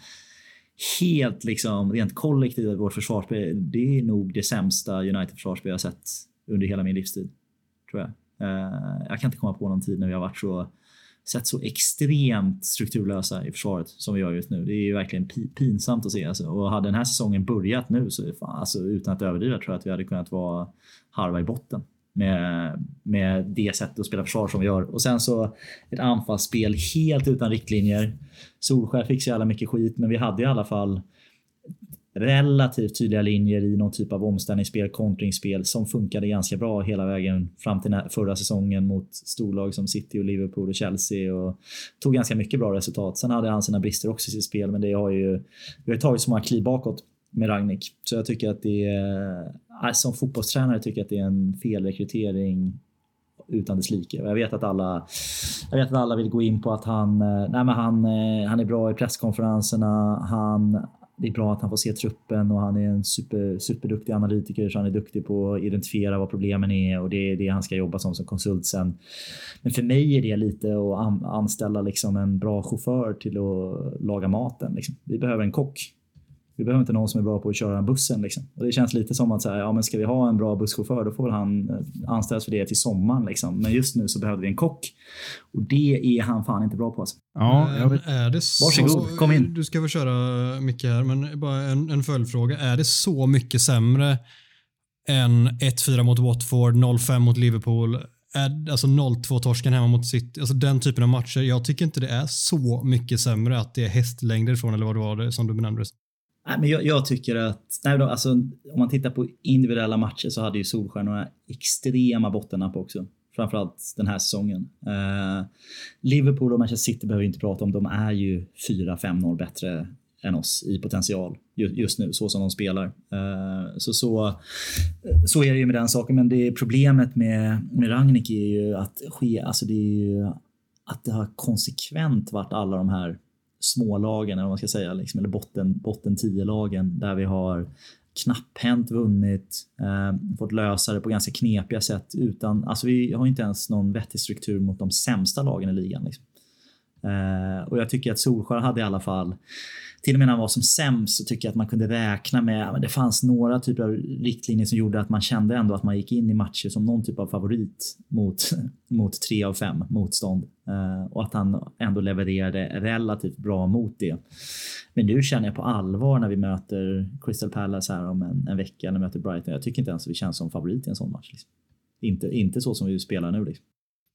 helt liksom rent kollektivt vårt försvarsspel, det är nog det sämsta United-försvarsspel jag sett under hela min livstid. Tror jag. Uh, jag kan inte komma på någon tid när vi har varit så sett så extremt strukturlösa i försvaret som vi gör just nu. Det är ju verkligen pi- pinsamt att se. Alltså. Och hade den här säsongen börjat nu så fan, alltså, utan att överdriva tror jag att vi hade kunnat vara halva i botten med, med det sättet att spela försvar som vi gör. Och sen så ett anfallsspel helt utan riktlinjer. Solskär fick så jävla mycket skit, men vi hade i alla fall relativt tydliga linjer i någon typ av omställningsspel, kontringsspel som funkade ganska bra hela vägen fram till förra säsongen mot storlag som City och Liverpool och Chelsea och tog ganska mycket bra resultat. Sen hade han sina brister också i sitt spel, men det har ju, vi har ju tagit så många kliv bakåt med Ragnik. Så jag tycker att det är, äh, som fotbollstränare tycker jag att det är en felrekrytering utan dess like. Jag vet att alla, jag vet att alla vill gå in på att han, eh, nej men han, eh, han är bra i presskonferenserna. Han, det är bra att han får se truppen och han är en super, superduktig analytiker så han är duktig på att identifiera vad problemen är och det är det han ska jobba som som konsult sen. Men för mig är det lite att anställa liksom en bra chaufför till att laga maten. Liksom. Vi behöver en kock. Vi behöver inte någon som är bra på att köra bussen. Liksom. Och det känns lite som att så här, ja, men ska vi ha en bra busschaufför då får väl han eh, anställas för det till sommaren. Liksom. Men just nu så behöver vi en kock. Och det är han fan inte bra på. Alltså. Ja, jag vet. Är det så, Varsågod, kom in. Du ska få köra Micke här, men bara en, en följdfråga. Är det så mycket sämre än 1-4 mot Watford, 0-5 mot Liverpool, alltså 0-2 torsken hemma mot City, alltså den typen av matcher. Jag tycker inte det är så mycket sämre att det är hästlängder ifrån, eller vad det var det som du benämnde. Nej, men jag, jag tycker att, nej, då, alltså, om man tittar på individuella matcher så hade ju Solskjaer några extrema bottennapp också. Framförallt den här säsongen. Eh, Liverpool och Manchester City behöver vi inte prata om. De är ju 4-5-0 bättre än oss i potential just nu, så som de spelar. Eh, så, så, så är det ju med den saken. Men det problemet med, med Ragnik är ju att ske, alltså det är ju att det har konsekvent varit alla de här smålagen, eller vad man ska säga, liksom, eller botten, botten 10-lagen där vi har knapphänt vunnit, eh, fått lösa det på ganska knepiga sätt utan, alltså vi har inte ens någon vettig struktur mot de sämsta lagen i ligan. Liksom. Eh, och jag tycker att Solskjaer hade i alla fall till och med när han var som sämst så tycker jag att man kunde räkna med, men det fanns några typer av riktlinjer som gjorde att man kände ändå att man gick in i matcher som någon typ av favorit mot, mot tre av fem motstånd. Uh, och att han ändå levererade relativt bra mot det. Men nu känner jag på allvar när vi möter Crystal Palace här om en, en vecka, när vi möter Brighton. Jag tycker inte ens att vi känns som favorit i en sån match. Liksom. Inte, inte så som vi spelar nu. Liksom.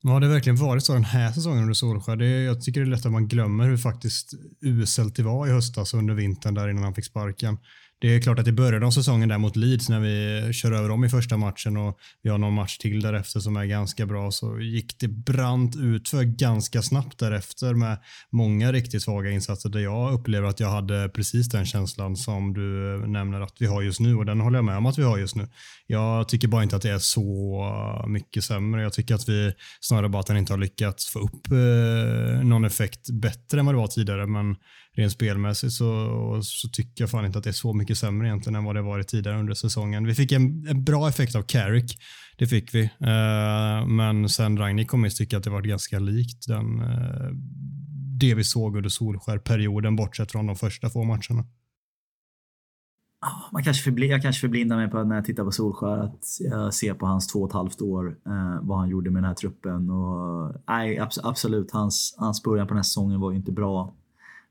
Har det verkligen varit så den här säsongen under Solskjaer? Det jag tycker det är lätt att man glömmer hur faktiskt uselt det var i höstas under vintern där innan han fick sparken. Det är klart att i början av säsongen där mot Leeds när vi kör över dem i första matchen och vi har någon match till därefter som är ganska bra så gick det brant ut för ganska snabbt därefter med många riktigt svaga insatser där jag upplever att jag hade precis den känslan som du eh, nämner att vi har just nu och den håller jag med om att vi har just nu. Jag tycker bara inte att det är så eh, mycket sämre. Jag tycker att vi snarare bara att den inte har lyckats få upp eh, någon effekt bättre än vad det var tidigare men rent spelmässigt så, så tycker jag fan inte att det är så mycket sämre egentligen än vad det varit tidigare under säsongen. Vi fick en, en bra effekt av Carrick, det fick vi. Uh, men sen Ragnik kommer jag tycka att det varit ganska likt den, uh, det vi såg under Solskär-perioden bortsett från de första två matcherna. Man kanske förbli, jag kanske förblindar mig på när jag tittar på Solskär att jag ser på hans två och ett halvt år eh, vad han gjorde med den här truppen. Och, nej, absolut, hans, hans början på den här säsongen var ju inte bra.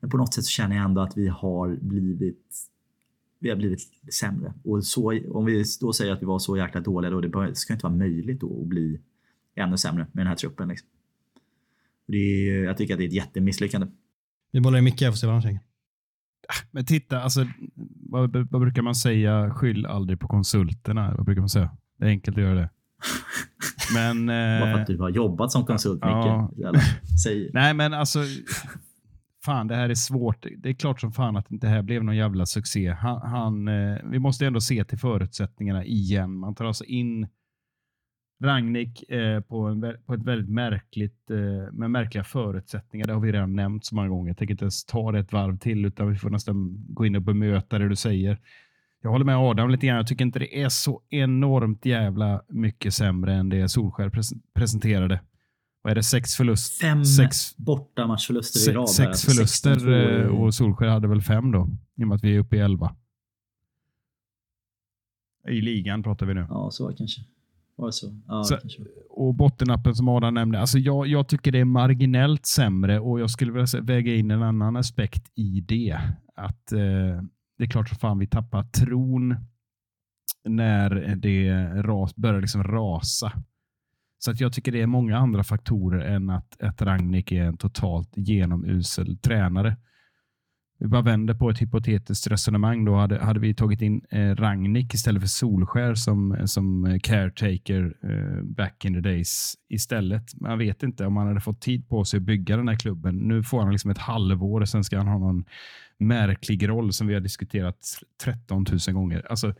Men på något sätt så känner jag ändå att vi har blivit vi har blivit sämre. Och så, om vi då säger att vi var så jäkla dåliga då, det ska inte vara möjligt då att bli ännu sämre med den här truppen. Liksom. Det är, jag tycker att det är ett jättemisslyckande. Vi bollar i Micke och får se vad han säger. Men titta, alltså, vad, vad, brukar man säga? Skyll aldrig på konsulterna. Vad brukar man säga? Det är enkelt att göra det. Men, Bara för att du har jobbat som konsult, ja. Micke. Säg. Nej, men alltså fan det här är svårt. Det är klart som fan att det här blev någon jävla succé. Han, han eh, vi måste ändå se till förutsättningarna igen. Man tar alltså in Ragnik eh, på, en, på ett väldigt märkligt, eh, med märkliga förutsättningar. Det har vi redan nämnt så många gånger. Jag tänker inte ens ta det ett varv till utan vi får nästan gå in och bemöta det du säger. Jag håller med Adam lite grann. Jag tycker inte det är så enormt jävla mycket sämre än det Solskär presenterade vad är det, sex förluster? Fem sex, bortamatchförluster i rad. Sex förluster eh, och Solskjaer hade väl fem då, i och med att vi är uppe i elva. I ligan pratar vi nu. Ja, så var det kanske. Var det så? Ja, så, kanske. Och bottenappen som Adam nämnde. Alltså jag, jag tycker det är marginellt sämre och jag skulle vilja väga in en annan aspekt i det. Att eh, Det är klart som fan vi tappar tron när det ras, börjar liksom rasa. Så att jag tycker det är många andra faktorer än att, att Ragnik är en totalt genomusel tränare. Vi bara vänder på ett hypotetiskt resonemang. Då hade, hade vi tagit in eh, Ragnik istället för Solskär som, som caretaker eh, back in the days istället. Man vet inte om han hade fått tid på sig att bygga den här klubben. Nu får han liksom ett halvår och sen ska han ha någon märklig roll som vi har diskuterat 13 000 gånger. Alltså,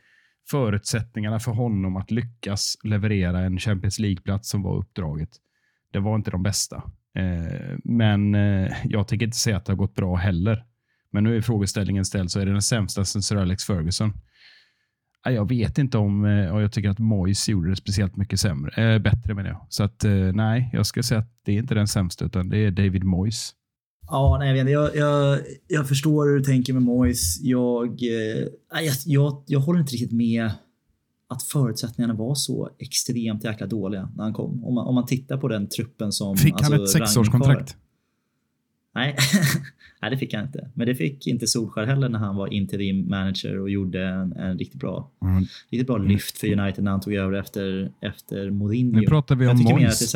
förutsättningarna för honom att lyckas leverera en Champions League-plats som var uppdraget. Det var inte de bästa. Eh, men eh, jag tänker inte säga att det har gått bra heller. Men nu är frågeställningen ställd, så är det den sämsta sen Sir Alex Ferguson? Ah, jag vet inte om, eh, och jag tycker att Moyes gjorde det speciellt mycket sämre, bättre menar jag. Så att nej, jag ska säga att det är inte den sämsta, utan det är David Moyes. Ja, nej, jag, vet jag, jag, jag förstår hur du tänker med Mois. Jag, eh, jag, jag, jag håller inte riktigt med att förutsättningarna var så extremt jäkla dåliga när han kom. Om man, om man tittar på den truppen som... Fick alltså, han ett sexårskontrakt? Nej. Nej, det fick han inte. Men det fick inte Solskär heller när han var interim manager och gjorde en, en riktigt bra, mm. riktigt bra lyft för United när han tog över efter, efter Mourinho. Nu pratar vi om Moyes.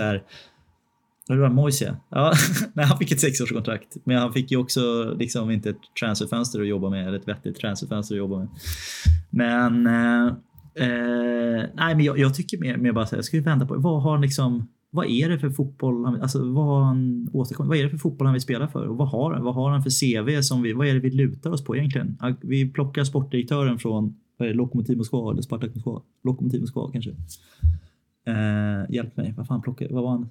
Det var Moise ja. Nej, han fick ett sexårskontrakt. Men han fick ju också liksom inte ett transferfönster att jobba med, eller ett vettigt transferfönster att jobba med. Men, eh, eh, nej, men jag, jag tycker mer, mer bara så här, jag ska vända på vad har han liksom, vad är det för fotboll, alltså vad har han återkommer, Vad är det för fotboll han vill spela för? Och vad har han? Vad har han för CV som vi, vad är det vi lutar oss på egentligen? Vi plockar sportdirektören från vad är det, Lokomotiv Moskva eller Spartak Moskva? Lokomotiv Moskva kanske. Eh, hjälp mig, vad fan plockar, vad var han?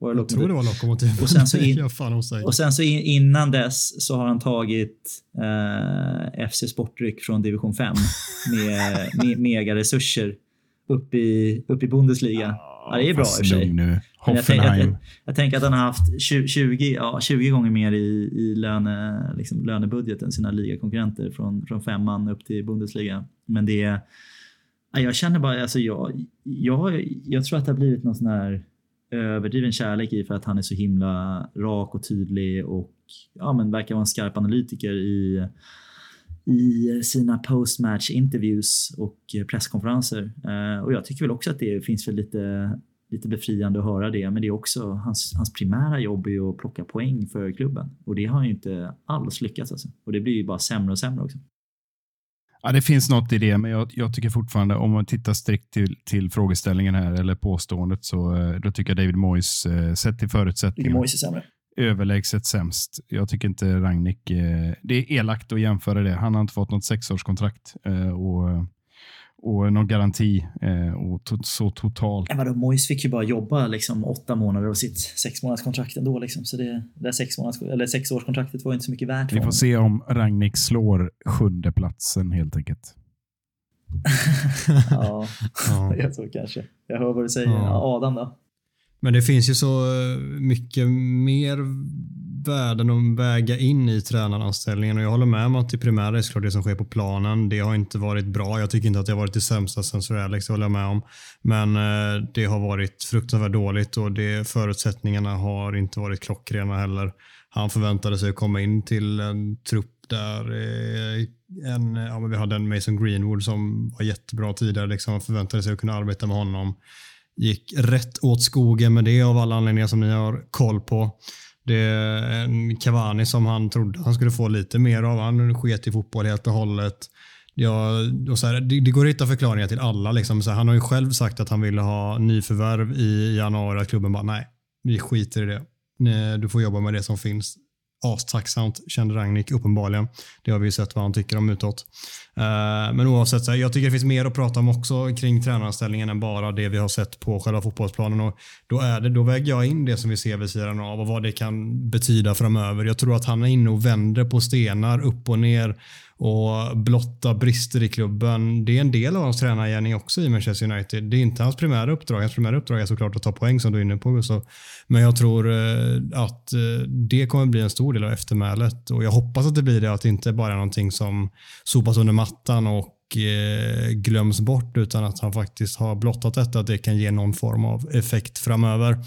Var det Jag tror det var Lokomotiv. Och sen så in- Jag. Och sen så in, innan dess så har han tagit eh, FC Sportdryck från division 5 med, med megaresurser upp i, upp i Bundesliga. Ja, det är bra i och för sig. nu. Men jag, tänker att, Hoffenheim. jag, jag tänker att han har haft 20, 20, ja, 20 gånger mer i, i löne, liksom lönebudget än sina ligakonkurrenter från, från femman upp till Bundesliga. Men det är... ja, Jag känner bara, alltså jag, jag, jag tror att det har blivit någon sån här överdriven kärlek i för att han är så himla rak och tydlig och ja, men verkar vara en skarp analytiker i, i sina postmatch interviews och presskonferenser. Eh, och jag tycker väl också att det finns väl lite, lite befriande att höra det, men det är också hans, hans primära jobb är ju att plocka poäng för klubben och det har han ju inte alls lyckats alltså. Och det blir ju bara sämre och sämre också. Ja, det finns något i det, men jag, jag tycker fortfarande om man tittar strikt till, till frågeställningen här eller påståendet så eh, då tycker jag David Moyes, eh, sett till förutsättningarna, är sämre. överlägset sämst. Jag tycker inte Rangnick... Eh, det är elakt att jämföra det. Han har inte fått något sexårskontrakt och, och någon garanti eh, och to, så totalt. Vadå, Moyes fick ju bara jobba liksom åtta månader av sitt sex månaders kontrakt ändå. Liksom. Så det, det sex, månaders, eller sex års kontraktet var inte så mycket värt för Vi får honom. se om Rangnick slår sjunde platsen helt enkelt. Ja, Ja. jag tror kanske. Jag hör vad du säger. Ja. Adam då? Men det finns ju så eh, mycket mer värden att väga in i tränaranställningen och jag håller med om att det primära är såklart det som sker på planen. Det har inte varit bra. Jag tycker inte att det har varit det sämsta sen Sir Alex, det håller jag med om. Men eh, det har varit fruktansvärt dåligt och det, förutsättningarna har inte varit klockrena heller. Han förväntade sig att komma in till en trupp där eh, en, ja, men vi hade en Mason Greenwood som var jättebra tidigare. Liksom. Han förväntade sig att kunna arbeta med honom gick rätt åt skogen med det av alla anledningar som ni har koll på. Det är en Cavani som han trodde han skulle få lite mer av. Han sket i fotboll helt och hållet. Ja, och så här, det, det går att hitta förklaringar till alla. Liksom. Så här, han har ju själv sagt att han ville ha nyförvärv i januari. Att klubben bara, nej, vi skiter i det. Du får jobba med det som finns. Astacksamt kände Rangnick uppenbarligen. Det har vi ju sett vad han tycker om utåt. Eh, men oavsett, så här, jag tycker det finns mer att prata om också kring tränaranställningen än bara det vi har sett på själva fotbollsplanen. Och då, är det, då väger jag in det som vi ser vid sidan av och vad det kan betyda framöver. Jag tror att han är inne och vänder på stenar upp och ner och blotta brister i klubben. Det är en del av hans tränargärning också i Manchester United. Det är inte hans primära uppdrag. Hans primära uppdrag är såklart att ta poäng som du är inne på Gustav. Men jag tror eh, att eh, det kommer bli en stor del av eftermälet och jag hoppas att det blir det, att det inte bara är någonting som sopas under mattan och eh, glöms bort utan att han faktiskt har blottat detta, att det kan ge någon form av effekt framöver.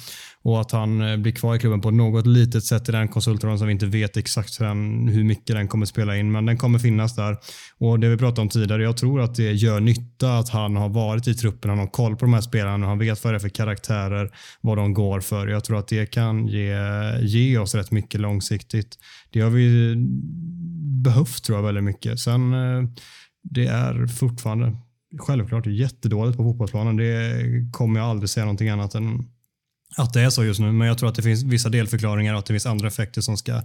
Och att han eh, blir kvar i klubben på något litet sätt i den konsultrollen som vi inte vet exakt hur mycket den kommer spela in, men den kommer finnas där. Och det vi pratade om tidigare, jag tror att det gör nytta att han har varit i truppen, han har koll på de här spelarna, han vet vad det är för karaktärer, vad de går för. Jag tror att det kan ge, ge oss rätt mycket långsiktigt. Det har vi behövt tror jag väldigt mycket. Sen eh, det är fortfarande självklart jättedåligt på fotbollsplanen. Det kommer jag aldrig säga någonting annat än att det är så just nu. Men jag tror att det finns vissa delförklaringar och att det finns andra effekter som ska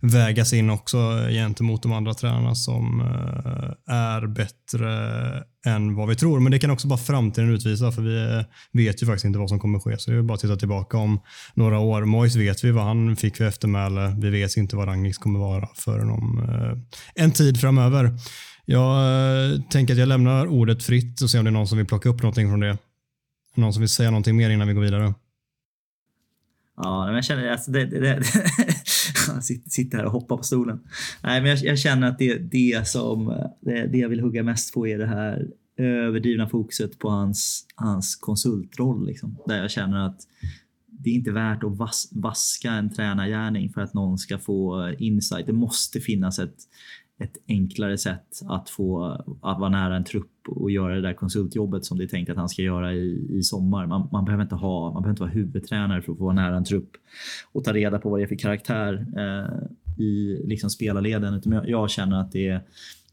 vägas in också gentemot de andra tränarna som eh, är bättre än vad vi tror. Men det kan också bara framtiden utvisa för vi eh, vet ju faktiskt inte vad som kommer ske. Så det är bara att titta tillbaka om några år. Mois vet vi vad han fick för eftermäle. Vi vet inte vad Rangnick kommer vara förrän om eh, en tid framöver. Jag eh, tänker att jag lämnar ordet fritt och ser om det är någon som vill plocka upp någonting från det. Någon som vill säga någonting mer innan vi går vidare. Ja, men jag känner alltså det, det, det, jag sitter, sitter här och hoppar på stolen. Nej, men jag, jag känner att det, det som eh, det, det jag vill hugga mest på är det här överdrivna fokuset på hans, hans konsultroll. Liksom, där jag känner att det är inte värt att vas, vaska en tränargärning för att någon ska få eh, insight. Det måste finnas ett, ett enklare sätt att få att vara nära en trupp och göra det där konsultjobbet som det är tänkt att han ska göra i, i sommar. Man, man, behöver inte ha, man behöver inte vara huvudtränare för att få vara nära en trupp och ta reda på vad det är för karaktär eh, i liksom spelarleden. Utan jag, jag känner att det,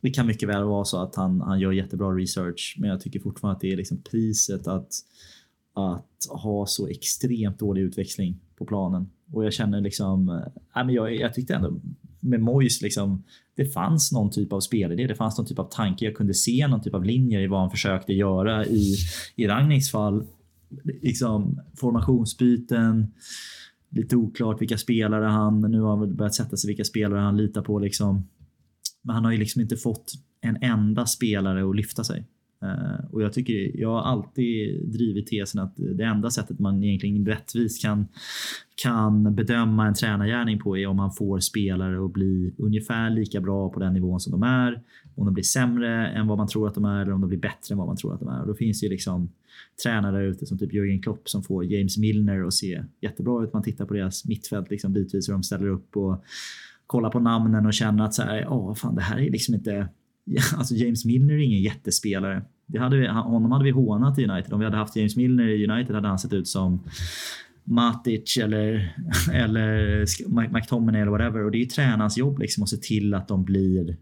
det kan mycket väl vara så att han, han gör jättebra research, men jag tycker fortfarande att det är liksom priset att, att ha så extremt dålig utväxling på planen. Och jag känner liksom, äh, men jag, jag tyckte ändå med Mois liksom, det fanns någon typ av spelidé, det fanns någon typ av tanke. Jag kunde se någon typ av linjer i vad han försökte göra i, i Ragniks fall. liksom, formationsbyten. Lite oklart vilka spelare han... Nu har han väl börjat sätta sig vilka spelare han litar på. Liksom. Men han har ju liksom inte fått en enda spelare att lyfta sig. Eh, och jag tycker, jag har alltid drivit tesen att det enda sättet man egentligen rättvist kan, kan bedöma en tränargärning på är om man får spelare att bli ungefär lika bra på den nivån som de är. Om de blir sämre än vad man tror att de är eller om de blir bättre än vad man tror att de är. Och då finns det ju liksom tränare ute som typ Jürgen Klopp som får James Milner att se jättebra ut. Man tittar på deras mittfält liksom bitvis hur de ställer upp och kollar på namnen och känner att så här, ja, fan, det här är liksom inte alltså James Milner är ingen jättespelare. Det hade vi, honom hade vi hånat i United. Om vi hade haft James Milner i United hade han sett ut som Matic eller, eller McTominay eller whatever. Och det är ju tränarens jobb liksom att se till att de blir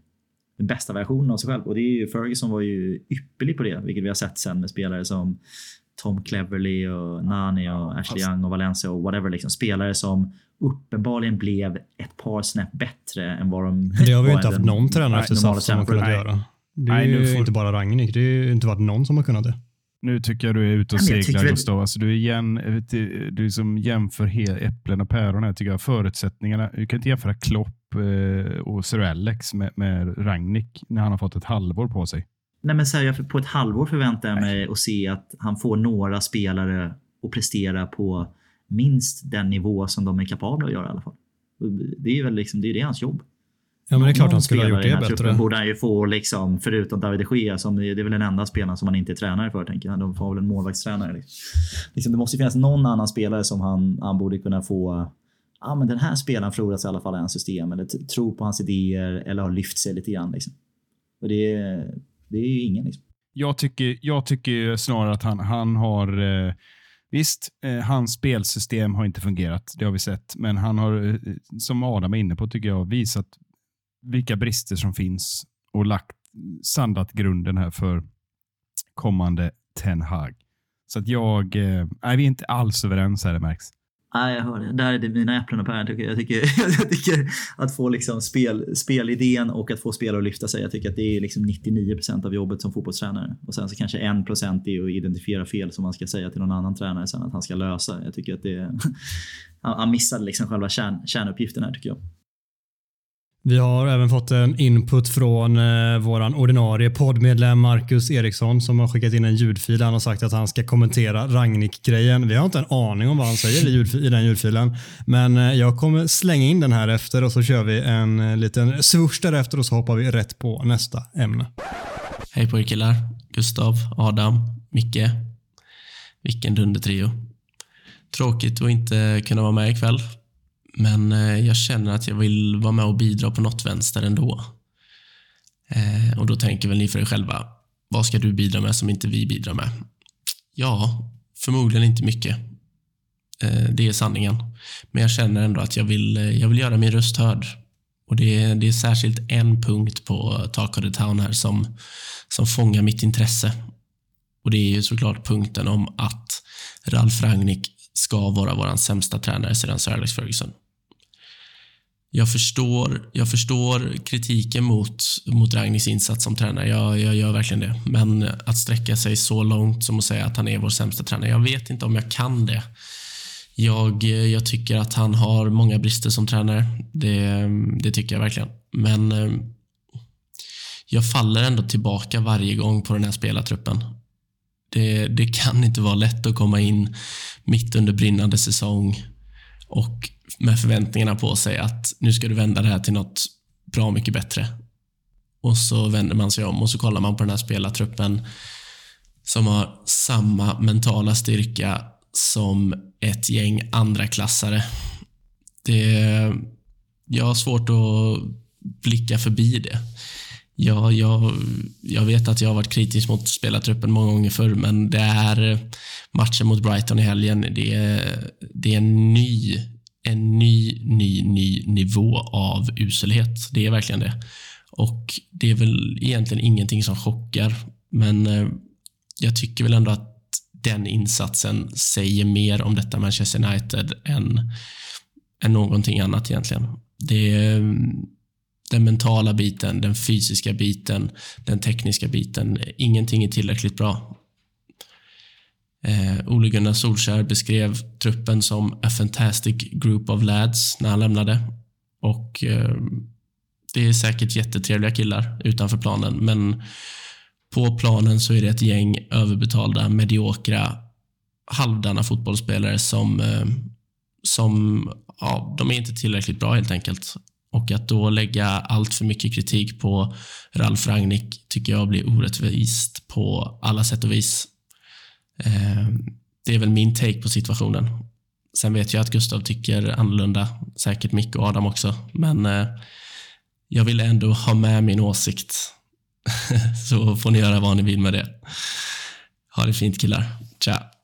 den bästa versionen av sig själv. Och det är ju, Ferguson var ju ypperlig på det, vilket vi har sett sen med spelare som Tom Cleverley och Nani och Ashley Young och Valencia och whatever. Liksom. Spelare som uppenbarligen blev ett par snäpp bättre än vad de Det har vi ju inte haft någon tränare efter SAF som har kunnat nej. göra. Det är nej, ju får... inte bara Rangnick. Det har ju inte varit någon som har kunnat det. Nu tycker jag du är ute och ja, seglar Gustav. Alltså, du, är igen, du, du som jämför äpplen och päron här, tycker jag. Förutsättningarna. Du kan inte jämföra Klopp eh, och Sir Alex med, med Rangnick när han har fått ett halvår på sig. Nej, men så här, på ett halvår förväntar jag mig att se att han får några spelare att prestera på minst den nivå som de är kapabla att göra i alla fall. Det är väl liksom, det, är det hans jobb. Ja, men det är klart han skulle ha gjort det bättre. borde han ju få, liksom, förutom David de Gea, som det är väl den enda spelaren som han inte är tränare för, tänker jag. De får väl en målvaktstränare. Liksom. Liksom, det måste finnas någon annan spelare som han, han borde kunna få ja, men den här spelaren frodas i alla fall i hans system eller tror på hans idéer eller har lyft sig lite grann. Liksom. Och det, det är ju ingen. Liksom. Jag, tycker, jag tycker snarare att han, han har eh, Visst, eh, hans spelsystem har inte fungerat, det har vi sett, men han har, eh, som Adam är inne på, tycker jag, visat vilka brister som finns och lagt, sandat grunden här för kommande Ten Hag. Så att jag, eh, vi är inte alls överens här, det märks. Nej, jag hör det. Där är det mina äpplen och päron. Jag tycker, jag tycker att få liksom spel, spelidén och att få spelare att lyfta sig. Jag tycker att det är liksom 99% av jobbet som fotbollstränare. Och sen så kanske 1% är att identifiera fel som man ska säga till någon annan tränare sen att han ska lösa. Jag tycker att det är... han missade liksom själva kärn, kärnuppgiften här tycker jag. Vi har även fått en input från eh, vår ordinarie poddmedlem Marcus Eriksson som har skickat in en ljudfil. Han har sagt att han ska kommentera Ragnik-grejen. Vi har inte en aning om vad han säger i, ljud, i den ljudfilen. Men eh, jag kommer slänga in den här efter och så kör vi en eh, liten swoosh därefter och så hoppar vi rätt på nästa ämne. Hej på er killar. Gustav, Adam, Micke. Vilken dundertrio. Tråkigt att inte kunna vara med ikväll. Men eh, jag känner att jag vill vara med och bidra på något vänster ändå. Eh, och då tänker väl ni för er själva, vad ska du bidra med som inte vi bidrar med? Ja, förmodligen inte mycket. Eh, det är sanningen. Men jag känner ändå att jag vill, jag vill göra min röst hörd. Och det är, det är särskilt en punkt på Talk of the Town här som, som fångar mitt intresse. Och Det är ju såklart punkten om att Ralf Rangnick ska vara vår sämsta tränare sedan Sir Alex Ferguson jag förstår, jag förstår kritiken mot, mot Ragnis insats som tränare. Jag, jag gör verkligen det. Men att sträcka sig så långt som att säga att han är vår sämsta tränare, jag vet inte om jag kan det. Jag, jag tycker att han har många brister som tränare. Det, det tycker jag verkligen. Men eh, jag faller ändå tillbaka varje gång på den här spelartruppen. Det, det kan inte vara lätt att komma in mitt under brinnande säsong och med förväntningarna på sig att nu ska du vända det här till något bra mycket bättre. Och så vänder man sig om och så kollar man på den här spelartruppen som har samma mentala styrka som ett gäng andra klassare. Det, jag har svårt att blicka förbi det. Jag, jag, jag vet att jag har varit kritisk mot spelartruppen många gånger förr, men det är matchen mot Brighton i helgen. Det är, det är en ny en ny, ny, ny nivå av uselhet. Det är verkligen det. Och det är väl egentligen ingenting som chockar, men eh, jag tycker väl ändå att den insatsen säger mer om detta Manchester United än, än någonting annat egentligen. Det är den mentala biten, den fysiska biten, den tekniska biten. Ingenting är tillräckligt bra. Eh, Ole Gunnar Solskjaer beskrev truppen som a fantastic group of lads när han lämnade. Och eh, det är säkert jättetrevliga killar utanför planen, men på planen så är det ett gäng överbetalda, mediokra, halvdana fotbollsspelare som, eh, som ja, de är inte tillräckligt bra helt enkelt. Och att då lägga allt för mycket kritik på Ralf Rangnick tycker jag blir orättvist på alla sätt och vis. Eh, det är väl min take på situationen. Sen vet jag att Gustav tycker annorlunda, säkert Micke och Adam också, men eh, jag vill ändå ha med min åsikt. Så får ni göra vad ni vill med det. Ha det fint killar. Ciao.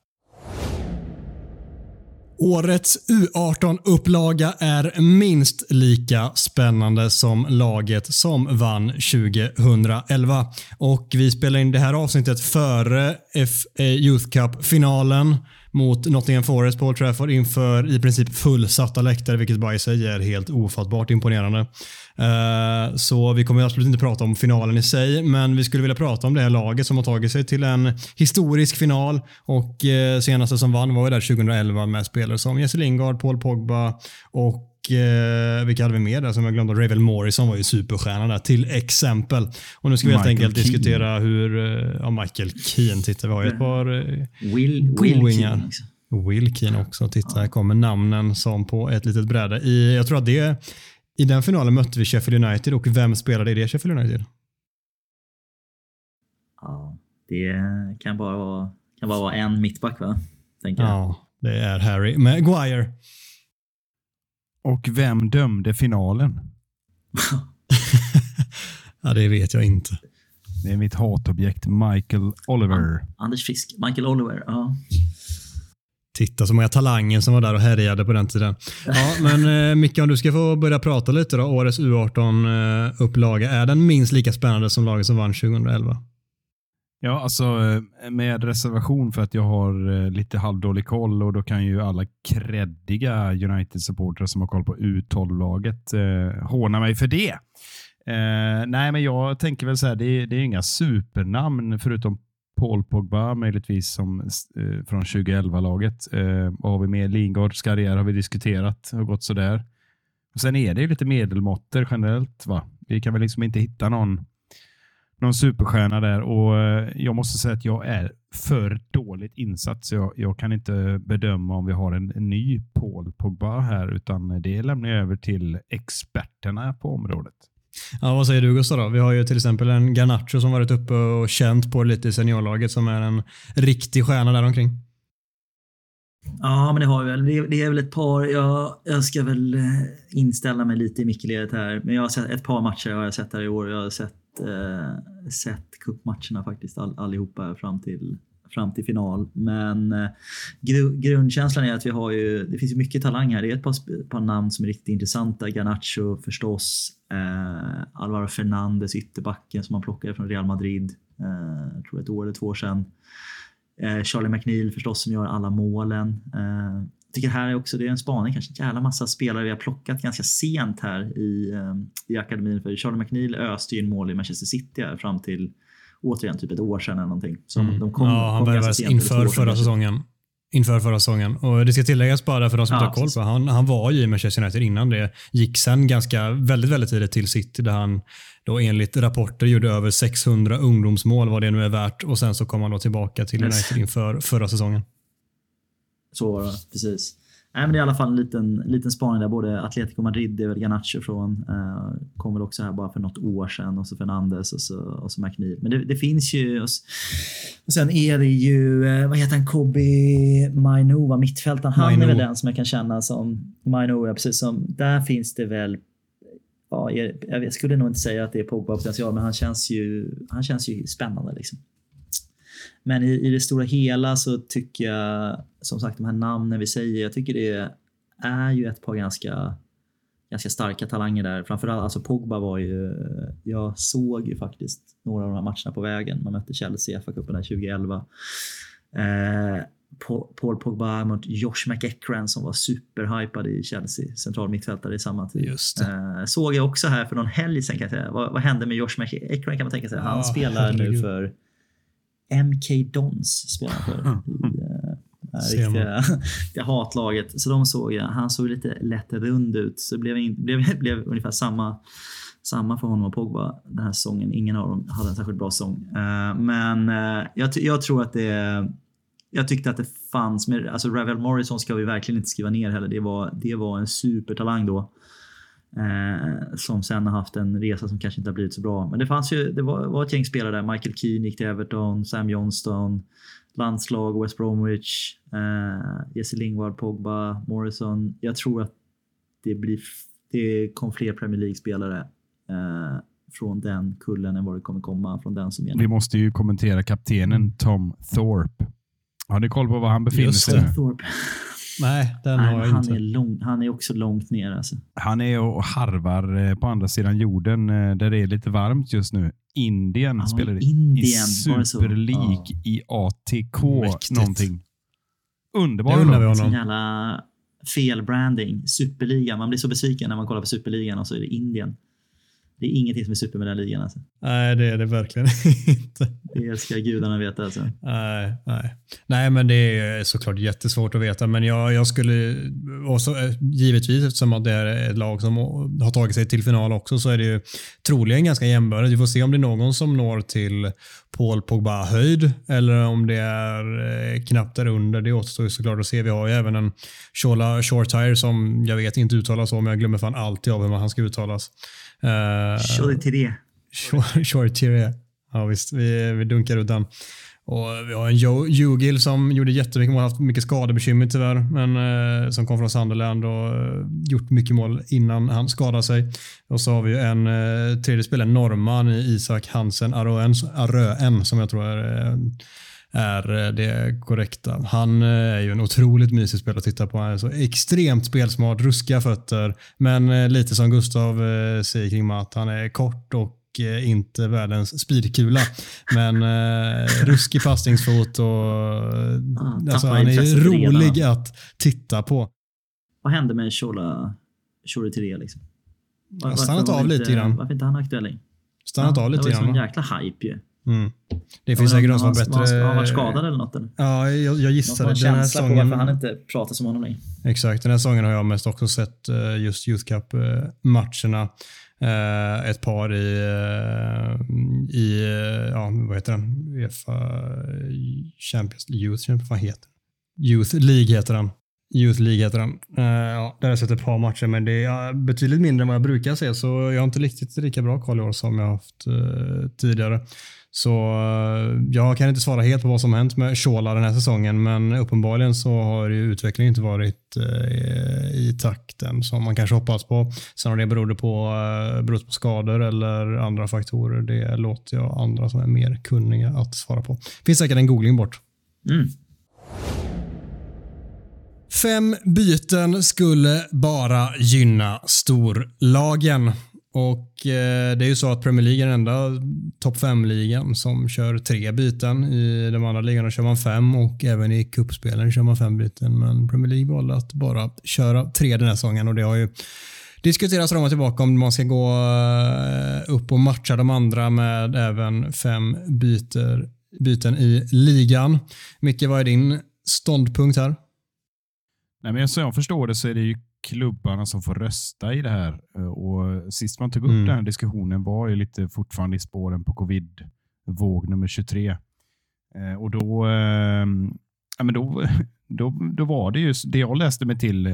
Årets U18-upplaga är minst lika spännande som laget som vann 2011. Och vi spelar in det här avsnittet före FA Youth Cup-finalen mot Nottingham Forest på Old Trafford inför i princip fullsatta läktare, vilket bara i sig är helt ofattbart imponerande. Eh, så vi kommer absolut inte prata om finalen i sig, men vi skulle vilja prata om det här laget som har tagit sig till en historisk final och eh, senaste som vann var ju där 2011 med spelare som Jesse Lingard, Paul Pogba och eh, vilka hade vi mer där som jag glömde? Ravel Morrison var ju superstjärna där till exempel. Och nu ska vi helt Michael enkelt Keane. diskutera hur, eh, ja Michael Keane, titta vi har ju ett par eh, Will, Will. Keane också. Will Keane också. Titta, här kommer namnen som på ett litet bräde. I, jag tror att det, i den finalen mötte vi Sheffield United och vem spelade i det Sheffield United? Ja, det kan bara vara, kan bara vara en mittback va? Tänker jag. Ja, det är Harry Maguire. Och vem dömde finalen? Ja, det vet jag inte. Det är mitt hatobjekt Michael Oliver. Anders Frisk, Michael Oliver. Ja. Titta så många talanger som var där och härjade på den tiden. Ja, men eh, Micke, om du ska få börja prata lite då. Årets U18-upplaga. Är den minst lika spännande som laget som vann 2011? Ja, alltså eh, med reservation för att jag har eh, lite halvdålig koll och då kan ju alla kreddiga United-supportrar som har koll på U12-laget eh, håna mig för det. Eh, nej, men jag tänker väl så här, det är, det är inga supernamn förutom Paul Pogba möjligtvis som, eh, från 2011-laget. Eh, vad har vi med? Lingards karriär har vi diskuterat och gått sådär. Och sen är det ju lite medelmåttor generellt. va? Vi kan väl liksom inte hitta någon någon superstjärna där och eh, jag måste säga att jag är för dåligt insatt så jag, jag kan inte bedöma om vi har en, en ny Paul Pogba här utan det lämnar jag över till experterna på området. Ja, vad säger du Gustav då? Vi har ju till exempel en Garnacho som varit uppe och känt på lite i seniorlaget som är en riktig stjärna där omkring. Ja, men det har vi väl. Det är, det är väl ett par. Jag, jag ska väl eh, inställa mig lite i mickeledet här. Men jag har sett ett par matcher har jag sett här i år. Jag har sett, eh, sett cupmatcherna faktiskt all, allihopa fram till, fram till final. Men eh, gru, grundkänslan är att vi har ju, det finns ju mycket talang här. Det är ett par, par namn som är riktigt intressanta. Garnacho förstås. Eh, Alvaro Fernandes, ytterbacken som man plockade från Real Madrid. Eh, jag tror ett år eller två år sedan. Eh, Charlie McNeil förstås som gör alla målen. Eh, jag tycker här är också, det är en spaning, kanske en jävla massa spelare vi har plockat ganska sent här i, eh, i akademin. För Charlie McNeil öste ju in mål i Manchester City här fram till återigen typ ett år sedan eller någonting. Så de kom, Mm. ja, han värvades inför förra säsongen. Inför förra säsongen. Och det ska tilläggas bara för de som Ja, inte har koll på han, han var ju i Manchester United innan det. Gick sen ganska väldigt, väldigt tidigt till City där han då enligt rapporter gjorde över 600 ungdomsmål vad det nu är värt och sen så kom han då tillbaka till Yes. United inför förra säsongen. Så var det, precis. Nej, men det är i alla fall en liten, liten spaning där. Både Atletico Madrid, det är väl Garnacho från, eh, kom väl också här bara för något år sedan och så Fernandes och så, och så McNeil. Men det, det finns ju, och, sen är det ju, eh, vad heter han, Kobe Mainu, va, mittfältaren. Han Mainu. är väl den som jag kan känna som, Mainu, ja precis som, där finns det väl Ja, jag, jag skulle nog inte säga att det är Pogba-potential, men han känns ju, han känns ju spännande. Liksom. Men i, i det stora hela så tycker jag, som sagt, de här namnen vi säger, jag tycker det är ju ett par ganska, ganska starka talanger där. Framförallt, alltså Pogba var ju, jag såg ju faktiskt några av de här matcherna på vägen. Man mötte Chelsea i FA-cupen där 2011. Eh, Pa- Paul Pogba mot Josh McEachran som var superhypad i Chelsea, central mittfältare i samma tid. Eh, såg jag också här för någon helg sen kan jag säga. Vad, vad hände med Josh McEachran kan man tänka sig. Han Ja, spelar nu herregud. för MK Dons spelar för riktiga, det hatlaget. Så de såg jag. Han såg lite lätt rund ut. Så det blev, in, blev, blev ungefär samma, samma för honom och Pogba den här säsongen. Ingen av dem hade en särskilt bra säsong. Eh, men eh, jag, jag tror att det jag tyckte att det fanns, med, alltså Ravel Morrison ska vi verkligen inte skriva ner heller. Det var, det var en supertalang då. Eh, som sen har haft en resa som kanske inte har blivit så bra. Men det fanns ju, det var, var ett gäng spelare där. Michael Keane gick till Everton, Sam Johnston, landslag, West Bromwich, eh, Jesse Lingard, Pogba, Morrison. Jag tror att det, blir, det kom fler Premier League-spelare eh, från den kullen än vad det kommer komma från den som är Vi måste ju kommentera kaptenen Tom Thorpe. Har ni koll på var han befinner Just sig det. nu? Thorpe. Nej, den Nej, har jag han, inte. är lång, han är också långt ner. Alltså. Han är och harvar eh, på andra sidan jorden eh, där det är lite varmt just nu. Indien Ja, spelar i Indien, så? Super League Ja. i ATK Mäktigt. någonting. Underbar Det undrar honom. jävla felbranding. Superligan. Man blir så besviken när man kollar på Superligan och så är det Indien. Det är ingenting som är super med den ligan. Alltså. Nej, det är det verkligen inte. Det ska gudarna veta. Alltså. Nej, nej. nej, men det är såklart jättesvårt att veta. Men jag, jag skulle, och så, eh, givetvis eftersom att det är ett lag som har tagit sig till final också, så är det ju troligen ganska jämnbördigt. Vi får se om det är någon som når till Paul Pogba-höjd eller om det är eh, knappt där under. Det återstår såklart att se. Vi har ju även en Shola Shortire som jag vet inte uttalas så, men jag glömmer fan alltid av hur han ska uttalas. Uh. Short- Shortier. Ja visst, vi, vi dunkar ut den. Och vi har en Joe Jugil som gjorde jättemycket mål, haft mycket skadebekymmer tyvärr, men eh, som kom från Sunderland och eh, gjort mycket mål innan han skadade sig. Och så har vi en eh, tredje spelare, norrman Isak Hansen Aröen, Aröen som jag tror är, eh, är eh, det korrekta. Han eh, är ju en otroligt mysig spelare att titta på. Han är så extremt spelsmart, ruskiga fötter, men eh, lite som Gustav säger kring Matt, han är kort och inte världens speedkula. Men eh, ruskig passningsfot och Ah, alltså, han är rolig redan. att titta på. Vad hände med Shola Shore till det? Liksom? Var- stannat av lite grann. Varför inte han aktuell längre? Stannat Ja, av lite Det var grann. va? jäkla hype ju. Mm. Det finns säkert de som har har han- bättre... Har han varit skadad eller något? Eller? Ja, jag, jag som har Den här på varför han inte pratar som honom längre. Exakt, den här säsongen har jag mest också sett eh, just Youth Cup-matcherna. Eh, ett par i, eh, i eh, ja, vad heter den? Uefa Champions Youth, Champions, vad heter den? Youth League heter den. Youth League heter den. Eh, ja, där har jag sett ett par matcher, men det är betydligt mindre än vad jag brukar se, så jag har inte riktigt lika bra koll i år som jag har haft eh, tidigare. Så eh, jag kan inte svara helt på vad som hänt med Shola den här säsongen, men uppenbarligen så har ju utvecklingen inte varit eh, i takten som man kanske hoppats på. Sen om det berodde på, eh, berott på skador eller andra faktorer, det låter jag andra som är mer kunniga att svara på. finns säkert en googling bort. Mm. Fem byten skulle bara gynna storlagen. Och eh, det är ju så att Premier League är den enda topp 5-ligan som kör tre byten. I de andra ligorna kör man fem och även i kuppspelen kör man fem byten. Men Premier League valde att bara köra tre den här säsongen och det har ju diskuterats fram och tillbaka om man ska gå eh, upp och matcha de andra med även fem byter, byten i ligan. Micke, vad är din ståndpunkt här? Nej, men som jag förstår det så är det ju klubbarna som får rösta i det här. Eh, Och Sist man tog upp Mm. den här diskussionen var ju lite fortfarande i spåren på covid-våg nummer 23. Eh, Och då, eh, ja, men då, då, då var det ju det jag läste mig till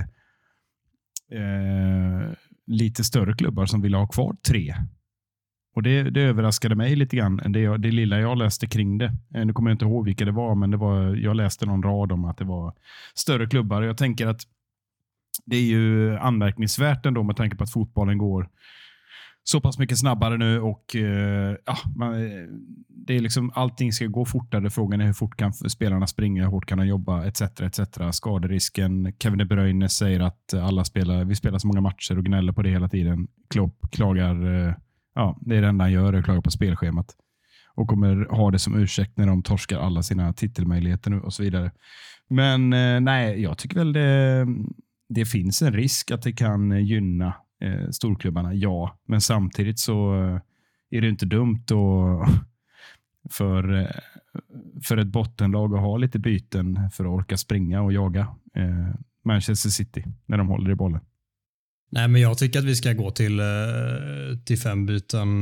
eh, lite större klubbar som ville ha kvar tre. Och det, det överraskade mig lite grann, det, det lilla jag läste kring det. Eh, Nu kommer jag inte ihåg vilka det var, men det var, jag läste någon rad om att det var större klubbar. Och Jag tänker att det är ju anmärkningsvärt ändå med tanke på att fotbollen går så pass mycket snabbare nu och eh, ja, man, eh, det är liksom allting ska gå fortare. Frågan är hur fort kan spelarna springa, hur hårt kan de jobba etc. etc. Skaderisken. Kevin De Bruyne säger att alla spelar, vi spelar så många matcher och gnäller på det hela tiden. Klopp klagar, eh, ja, det är det enda han gör, är klagar på spelschemat och kommer ha det som ursäkt när de torskar alla sina titelmöjligheter nu och så vidare. Men eh, nej, jag tycker väl det, det finns en risk att det kan eh, gynna eh, storklubbarna, ja. Men samtidigt så eh, är det inte dumt att för, eh, för ett bottenlag att ha lite byten för att orka springa och jaga eh, Manchester City när de håller i bollen. Nej, men jag tycker att vi ska gå till, till fem byten.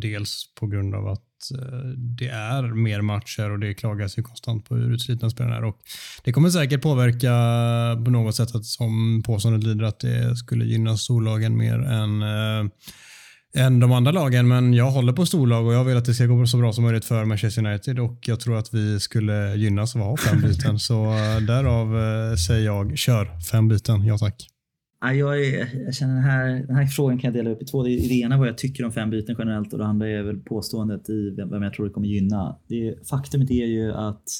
Dels på grund av att Eh, det är mer matcher och det klagas ju konstant på hur utslitna spelarna är. Och det kommer säkert påverka på något sätt att som påståendet lyder att det skulle gynna storlagen mer än eh, än de andra lagen, men jag håller på storlag och jag vill att det ska gå så bra som möjligt för Manchester United och jag tror att vi skulle gynnas av att ha fem byten. så eh, därav säger jag kör fem byten, ja tack. Ja, jag, är, jag känner den här, den här frågan kan jag dela upp i två. Det, det ena vad jag tycker om fem byten generellt och det andra är väl påståendet i vem jag tror det kommer gynna. Det, faktumet är ju att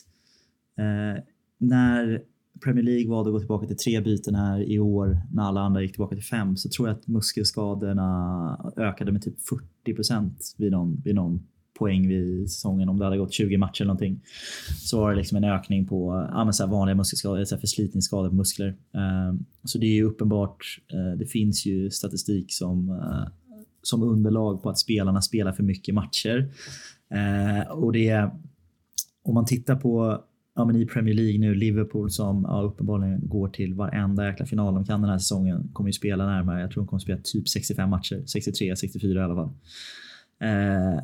eh, när Premier League valde att gå tillbaka till tre byten här i år när alla andra gick tillbaka till fem så tror jag att muskelskadorna ökade med typ 40 procent vid någon, vid någon poäng vid säsongen. Om det hade gått 20 matcher eller någonting så var det liksom en ökning på ja, men så vanliga muskelskador, så förslitningsskador på muskler. Ehm, så det är ju uppenbart. Eh, det finns ju statistik som, eh, som underlag på att spelarna spelar för mycket matcher. Eh, och det om man tittar på ja, men i Premier League nu, Liverpool som ja, uppenbarligen går till varenda jäkla final de kan den här säsongen, kommer ju spela närmare, jag tror de kommer spela typ 65 matcher, 63, 64 i alla fall. Eh,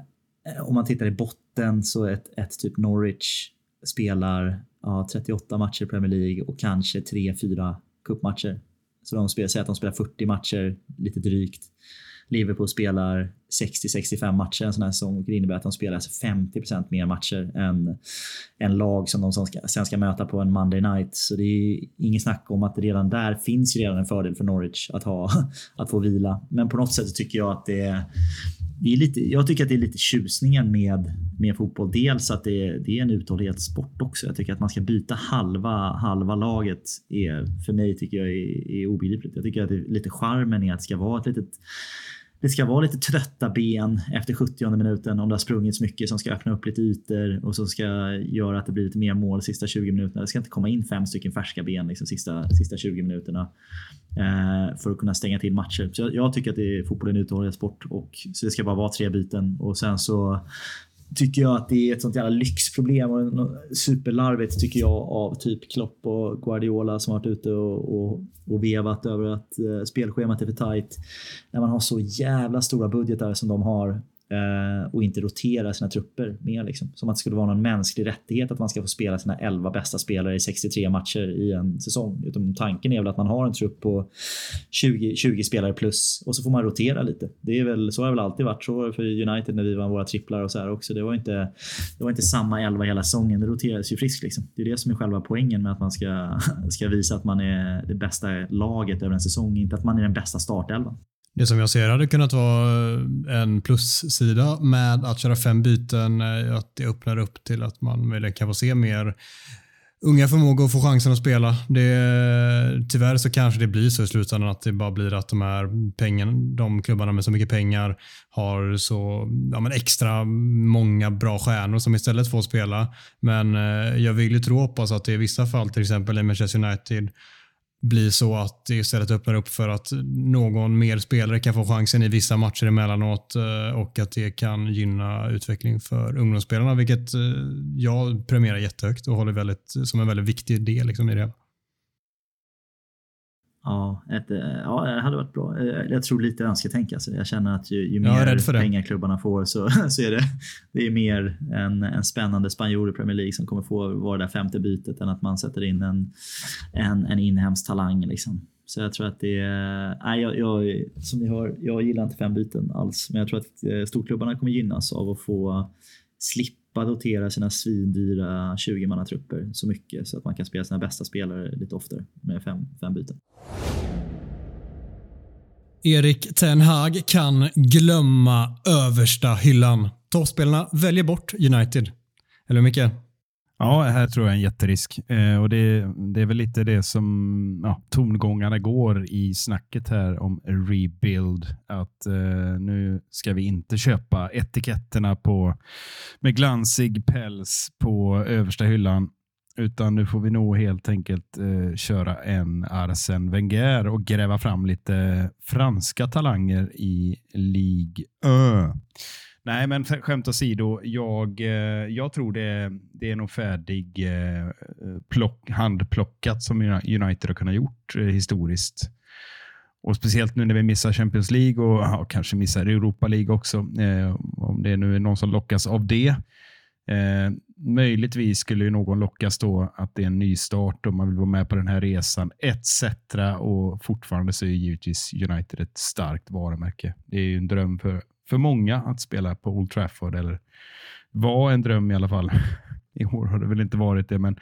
Eh, om man tittar i botten så ett, ett typ Norwich spelar ja, 38 matcher i Premier League och kanske 3-4 cupmatcher. Så de spelar, säger att de spelar 40 matcher, lite drygt. Liverpool spelar 60-65 matcher en sån här säsong, Det innebär att de spelar alltså 50% mer matcher än, än lag som de ska, sen ska möta på en Monday night. Så det är inget snack om att redan där finns ju redan en fördel för Norwich att, ha, att få vila. Men på något sätt så tycker jag att det är det är lite, jag tycker att det är lite tjusningen med, med fotboll. Dels att det är, det är en uthållighetssport också. Jag tycker att man ska byta halva, halva laget är för mig tycker jag är, är obegripligt. Jag tycker att det är lite charmen är att det ska vara ett litet det ska vara lite trötta ben efter 70 minuten om det har sprungits mycket som ska öppna upp lite ytor och som ska göra att det blir lite mer mål sista 20 minuterna. Det ska inte komma in fem stycken färska ben liksom sista, sista 20 minuterna eh, för att kunna stänga till matcher. Så jag, jag tycker att det är, fotboll är en uthållighetssport och så det ska bara vara tre byten och sen så tycker jag att det är ett sånt jävla lyxproblem och superlarvigt tycker jag av typ Klopp och Guardiola som varit ute och, och, och vevat över att eh, spelschemat är för tight. När man har så jävla stora budgetar som de har Eh, och inte rotera sina trupper mer. Liksom. Som att det skulle vara någon mänsklig rättighet att man ska få spela sina 11 bästa spelare i 63 matcher i en säsong. Utan tanken är väl att man har en trupp på 20, 20 spelare plus och så får man rotera lite. Det är väl, så har det väl alltid varit. Så var det för United när vi vann våra tripplar och så här också. Det var inte, det var inte samma 11 hela säsongen. Det roterades ju friskt. Liksom. Det är det som är själva poängen med att man ska, ska visa att man är det bästa laget över en säsong. Inte att man är den bästa startelvan. Det som jag ser hade kunnat vara en plussida med att köra fem byten, eh, att det öppnar upp till att man möjligen kan få se mer unga förmågor och få chansen att spela. Det, tyvärr så kanske det blir så i slutändan att det bara blir att de här pengarna, de klubbarna med så mycket pengar har så ja, men extra många bra stjärnor som istället får spela. Men eh, jag vill ju tro och hoppas att det i vissa fall, till exempel i Manchester United, blir så att det istället öppnar upp för att någon mer spelare kan få chansen i vissa matcher emellanåt eh, och att det kan gynna utveckling för ungdomsspelarna, vilket eh, jag premierar jättehögt och håller väldigt, som en väldigt viktig del liksom, i det. Ja, ett, eh, ja, det hade varit bra. Eh, jag tror lite önsketänk. Alltså. Jag känner att ju, ju mer pengar klubbarna får så, så är det, det är mer en, en spännande spanjor i Premier League som kommer få vara det där femte bytet än att man sätter in en, en, en inhemsk talang. Liksom. Så jag tror att det är... Nej, jag, jag, som ni hör, jag gillar inte fem byten alls. Men jag tror att eh, storklubbarna kommer gynnas av att få slippa dotera sina svindyra 20-mannatrupper så mycket så att man kan spela sina bästa spelare lite oftare med fem, fem byten. Erik Ten Hag kan glömma översta hyllan. Toppspelarna väljer bort United. Eller hur Micke? Ja, här tror jag är en jätterisk. Eh, och det, det, är väl lite det som ja, tongångarna går i snacket här om rebuild. Att eh, nu ska vi inte köpa etiketterna på, med glansig päls på översta hyllan. Utan nu får vi nog helt enkelt eh, köra en Arsen Wenger och gräva fram lite franska talanger i Ligue 1. Nej, men skämt åsido. Jag, eh, jag tror det, det är nog färdig eh, plock, handplockat som United har kunnat gjort eh, historiskt. Och Speciellt nu när vi missar Champions League och ja, kanske missar Europa League också. Eh, om det nu är någon som lockas av det. Eh, möjligtvis skulle ju någon lockas då att det är en ny start och man vill vara med på den här resan etc. Och fortfarande så är givetvis United ett starkt varumärke. Det är ju en dröm för, för många att spela på Old Trafford eller var en dröm i alla fall. I år har det väl inte varit det, men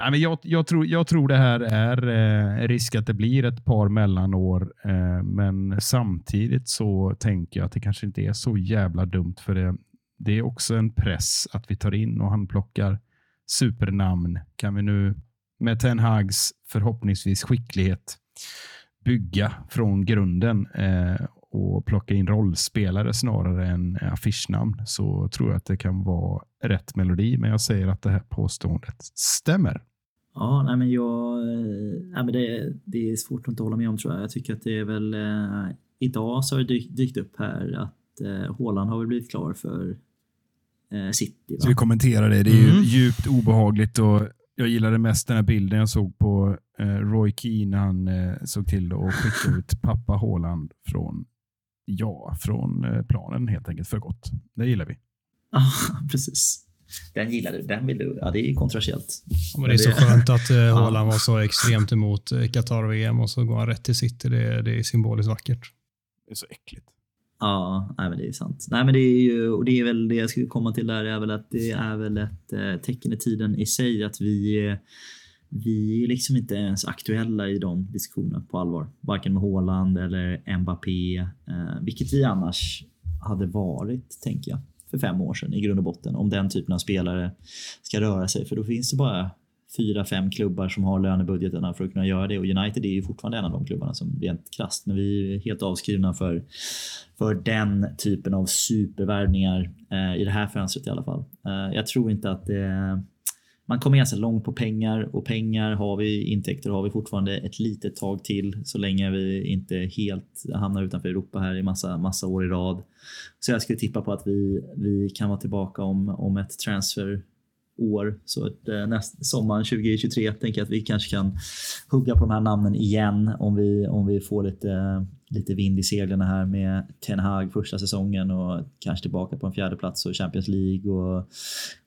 Nej, men jag, jag, tror, jag tror det här är eh, risk att det blir ett par mellanår, eh, men samtidigt så tänker jag att det kanske inte är så jävla dumt för det. Det är också en press att vi tar in och han plockar supernamn. Kan vi nu med Ten Hags förhoppningsvis skicklighet bygga från grunden eh, och plocka in rollspelare snarare än affischnamn så tror jag att det kan vara rätt melodi. Men jag säger att det här påståendet stämmer. Ja, nej men jag... eh, Nej men det, det är svårt att inte hålla med om tror jag. Jag tycker att det är väl... Eh, idag så har det dykt, dykt upp här att eh, har väl blivit klar för eh, City. Så Va? vi kommenterar det. Det är ju Mm. djupt obehagligt och jag gillade mest den här bilden jag såg på eh, Roy Keane. Han eh, såg till att skicka ut pappa Haaland från, ja, från eh, planen helt enkelt för gott. Det gillar vi. Ja, precis. Den gillar du. Den vill du. Ja, det är kontroversiellt. Ja, men det är så skönt att eh, Haaland var så extremt emot eh, Qatar-VM och så går han rätt till City. Det, det är symboliskt vackert. Det är så äckligt. Ja, nej, men det är sant. Nej, men det är ju, och det är väl det jag skulle komma till där är väl att det är väl ett eh, tecken i tiden i sig att vi eh, vi är liksom inte ens aktuella i de diskussionerna på allvar. Varken med Haaland eller Mbappé, eh, vilket vi annars hade varit, tänker jag, för fem år sedan i grund och botten. Om den typen av spelare ska röra sig, för då finns det bara fyra, fem klubbar som har lönebudgeterna för att kunna göra det och United är ju fortfarande en av de klubbarna som rent krasst, men vi är helt avskrivna för, för den typen av supervärvningar eh, i det här fönstret i alla fall. Eh, jag tror inte att det man kommer ganska långt på pengar och pengar har vi, intäkter har vi fortfarande ett litet tag till så länge vi inte helt hamnar utanför Europa här i massa, massa år i rad. Så jag skulle tippa på att vi, vi kan vara tillbaka om, om ett transfer år. Så att, eh, näst, sommaren 2023 tänker jag att vi kanske kan hugga på de här namnen igen om vi, om vi får lite, lite vind i seglen här med Ten Hag första säsongen och kanske tillbaka på en fjärde plats och Champions League och,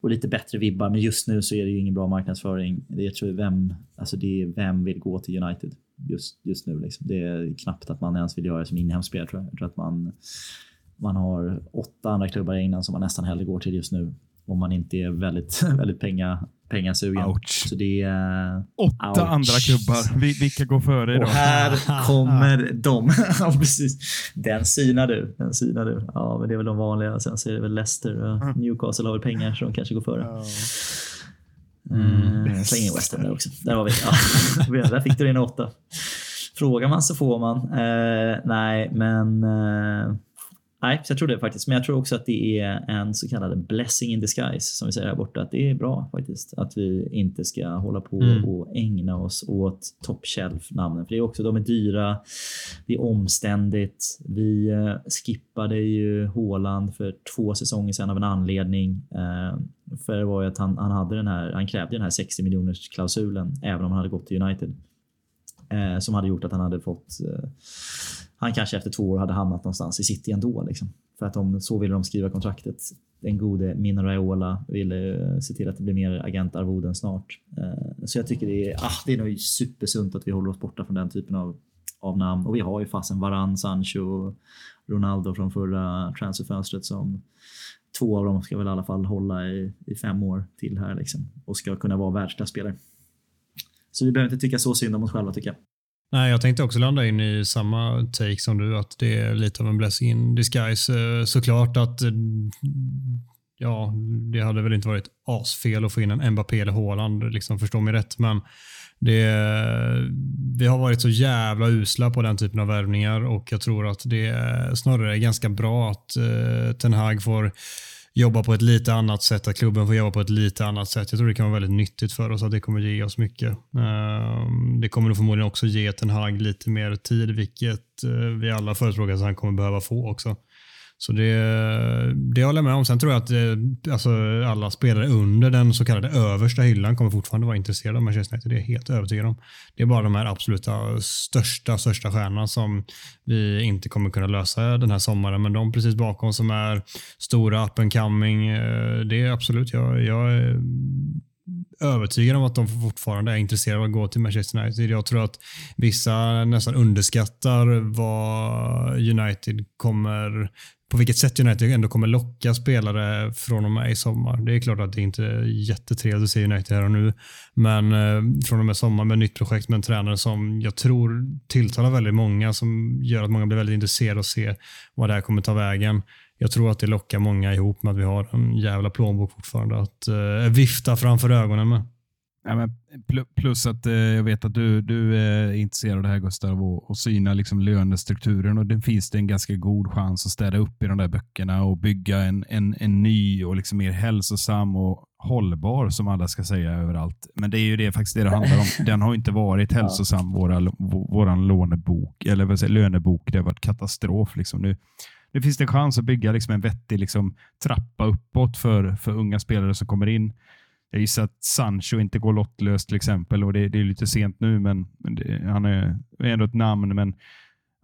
och lite bättre vibbar. Men just nu så är det ju ingen bra marknadsföring. Det tror jag vem, alltså det är vem vill gå till United just, just nu. Liksom. Det är knappt att man ens vill göra det som inhemsk spelare tror jag. Jag tror att man, man har åtta andra klubbar i England som man nästan hellre går till just nu om man inte är väldigt, väldigt penga, pengasugen. Ouch. Så det är... Åtta Ouch. andra klubbar. Vi, vilka går före idag? Och här kommer de. ja, precis. Den synar du. Den synar du. Ja, men det är väl de vanliga. Sen så är det väl Leicester och Newcastle har väl pengar så de kanske går före. Mm. Släng in West Ham där också. Där var vi. Ja. där fick du din åtta. Frågar man så får man. Eh, nej, men... Eh, nej, så jag tror det faktiskt. Men jag tror också att det är en så kallad blessing in disguise som vi säger här borta. Att det är bra faktiskt. Att vi inte ska hålla på Mm. och ägna oss åt top shelf namnen. För det är också, de är dyra. Det är omständigt. Vi eh, skippade ju Håland för två säsonger sedan av en anledning. Eh, för det var ju att han, han, hade den här, han krävde den här 60 miljoners klausulen även om han hade gått till United. Eh, som hade gjort att han hade fått... Han kanske efter två år hade hamnat någonstans i City ändå. Liksom. För att de, så ville de skriva kontraktet. Den gode Mino Raiola ville eh, se till att det blir mer agentarvoden snart. Eh, så jag tycker det är, ah, det är nog supersunt att vi håller oss borta från den typen av, av namn. Och vi har ju fasen Varan, Sancho, Ronaldo från förra transferfönstret som två av dem ska väl i alla fall hålla i, i fem år till här liksom, och ska kunna vara världsklasspelare. Så vi behöver inte tycka så synd om oss själva tycker jag. Nej, jag tänkte också landa in i samma take som du, att det är lite av en blessing in disguise. Eh, såklart att eh, ja, det hade väl inte varit asfel att få in en Mbappé eller Haaland, liksom, förstå mig rätt, men det, vi har varit så jävla usla på den typen av värvningar och jag tror att det snarare är ganska bra att eh, Ten Hag får jobba på ett lite annat sätt, att klubben får jobba på ett lite annat sätt. Jag tror det kan vara väldigt nyttigt för oss, att det kommer ge oss mycket. Ehm, det kommer nog förmodligen också ge Ten Hag lite mer tid, vilket eh, vi alla förespråkar att han kommer behöva få också. Så det, det håller jag med om. Sen tror jag att eh, alltså, alla spelare under den så kallade översta hyllan kommer fortfarande vara intresserade av Manchester United. Det är jag helt övertygad om. Det är bara de här absoluta största, största stjärnorna som vi inte kommer kunna lösa den här sommaren. Men de precis bakom som är stora up and coming, eh, det är absolut, jag, jag är övertygad om att de fortfarande är intresserade av att gå till Manchester United. Jag tror att vissa nästan underskattar vad United kommer på vilket sätt United ändå kommer locka spelare från och med i sommar. Det är klart att det inte är jättetrevligt att se United här och nu, men eh, från och med sommar med nytt projekt med en tränare som jag tror tilltalar väldigt många, som gör att många blir väldigt intresserade att se vad det här kommer ta vägen. Jag tror att det lockar många ihop med att vi har en jävla plånbok fortfarande att eh, vifta framför ögonen med. Ja, men plus att eh, jag vet att du, du är intresserad av det här Gustav och, och syna liksom lönestrukturen och det finns det en ganska god chans att städa upp i de där böckerna och bygga en, en, en ny och liksom mer hälsosam och hållbar som alla ska säga överallt. Men det är ju det faktiskt det det handlar om. Den har inte varit hälsosam, våra, våran lånebok, eller vad säger, lönebok. Det har varit katastrof. Liksom. Nu, nu finns det en chans att bygga liksom en vettig liksom, trappa uppåt för, för unga spelare som kommer in. Jag gissar att Sancho inte går lottlös till exempel och det, det är lite sent nu, men, men det, han är ändå ett namn. Men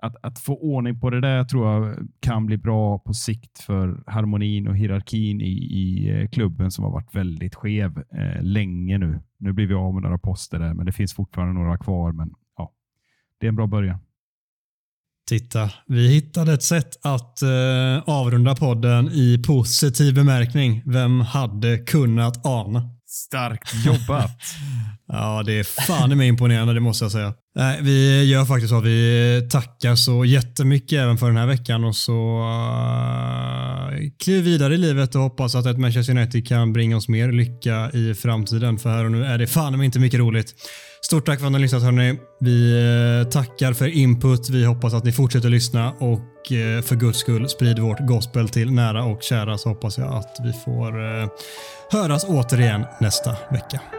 att, att, få ordning på det där tror jag kan bli bra på sikt för harmonin och hierarkin i, i eh, klubben som har varit väldigt skev eh, länge nu. Nu blir vi av med några poster där, men det finns fortfarande några kvar. Men ja, det är en bra början. Titta, vi hittade ett sätt att eh, avrunda podden i positiv bemärkning. Vem hade kunnat ana? Starkt jobbat. ja, det är fan mig imponerande, det måste jag säga. Nej, vi gör faktiskt så. att Vi tackar så jättemycket även för den här veckan och så uh, kliver vidare i livet och hoppas att ett Manchester United kan bringa oss mer lycka i framtiden. För här och nu är det fan mig inte mycket roligt. Stort tack för att ni har lyssnat hörni. Vi eh, tackar för input. Vi hoppas att ni fortsätter lyssna och eh, för guds skull sprid vårt gospel till nära och kära så hoppas jag att vi får eh, höras återigen nästa vecka.